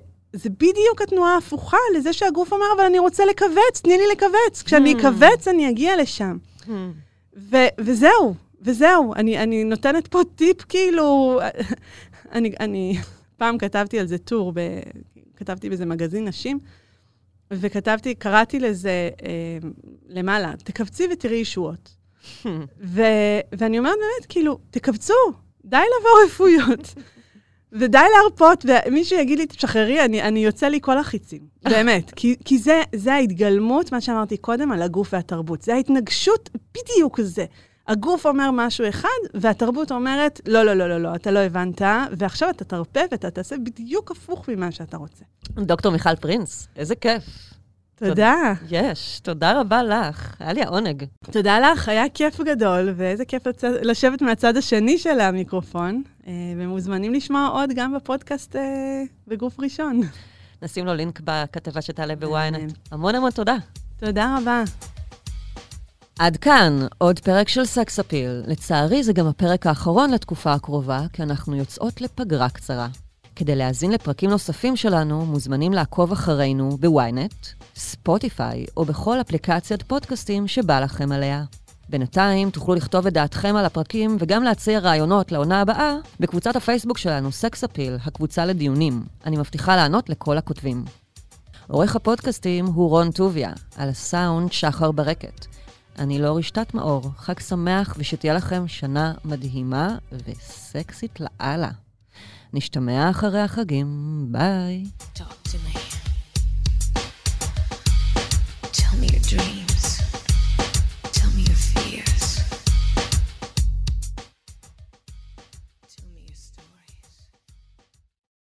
בדיוק התנועה ההפוכה לזה שהגוף אומר, אבל אני רוצה לכווץ, תני לי לכווץ. כשאני
Hmm.
אכווץ, אני אגיע לשם.
מהמם.
ו- וזהו, וזהו. אני, אני נותנת פה טיפ, כאילו... אני, אני פעם כתבתי על זה טור, ב, כתבתי באיזה מגזין נשים, וכתבתי, קראתי לזה אה, למעלה, תכווצי ותראי ישועות. ו, ואני אומרת באמת, כאילו, תכווצו, די לעבור רפויות. ודי להרפות, ומישהו יגיד לי, תשחררי, אני, אני יוצא לי כל החיצים. באמת. כי, כי זה, זה ההתגלמות, מה שאמרתי קודם, על הגוף והתרבות. זה ההתנגשות בדיוק זה. הגוף אומר משהו אחד, והתרבות אומרת, לא, לא, לא, לא, לא, אתה לא הבנת, ועכשיו אתה תרפה ואתה תעשה בדיוק הפוך ממה שאתה רוצה.
דוקטור מיכל פרינס, איזה כיף.
תודה.
יש, תודה רבה לך. היה לי העונג.
תודה לך, היה כיף גדול, ואיזה כיף לצד, לשבת מהצד השני של המיקרופון, אה, ומוזמנים לשמוע עוד גם בפודקאסט אה, בגוף ראשון.
נשים לו לינק בכתבה שתעלה בוויינט. המון המון תודה.
תודה רבה.
עד כאן עוד פרק של סקס אפיל. לצערי, זה גם הפרק האחרון לתקופה הקרובה, כי אנחנו יוצאות לפגרה קצרה. כדי להאזין לפרקים נוספים שלנו, מוזמנים לעקוב אחרינו בוויינט, ספוטיפיי או בכל אפליקציית פודקאסטים שבא לכם עליה. בינתיים תוכלו לכתוב את דעתכם על הפרקים וגם להציע רעיונות לעונה הבאה בקבוצת הפייסבוק שלנו, Sex Appeal, הקבוצה לדיונים. אני מבטיחה לענות לכל הכותבים. עורך הפודקאסטים הוא רון טוביה, על הסאונד שחר ברקת. אני לא רשתת מאור, חג שמח ושתהיה לכם שנה מדהימה וסקסית לאללה. נשתמע אחרי החגים, ביי.
Talk to me. Tell me your dreams.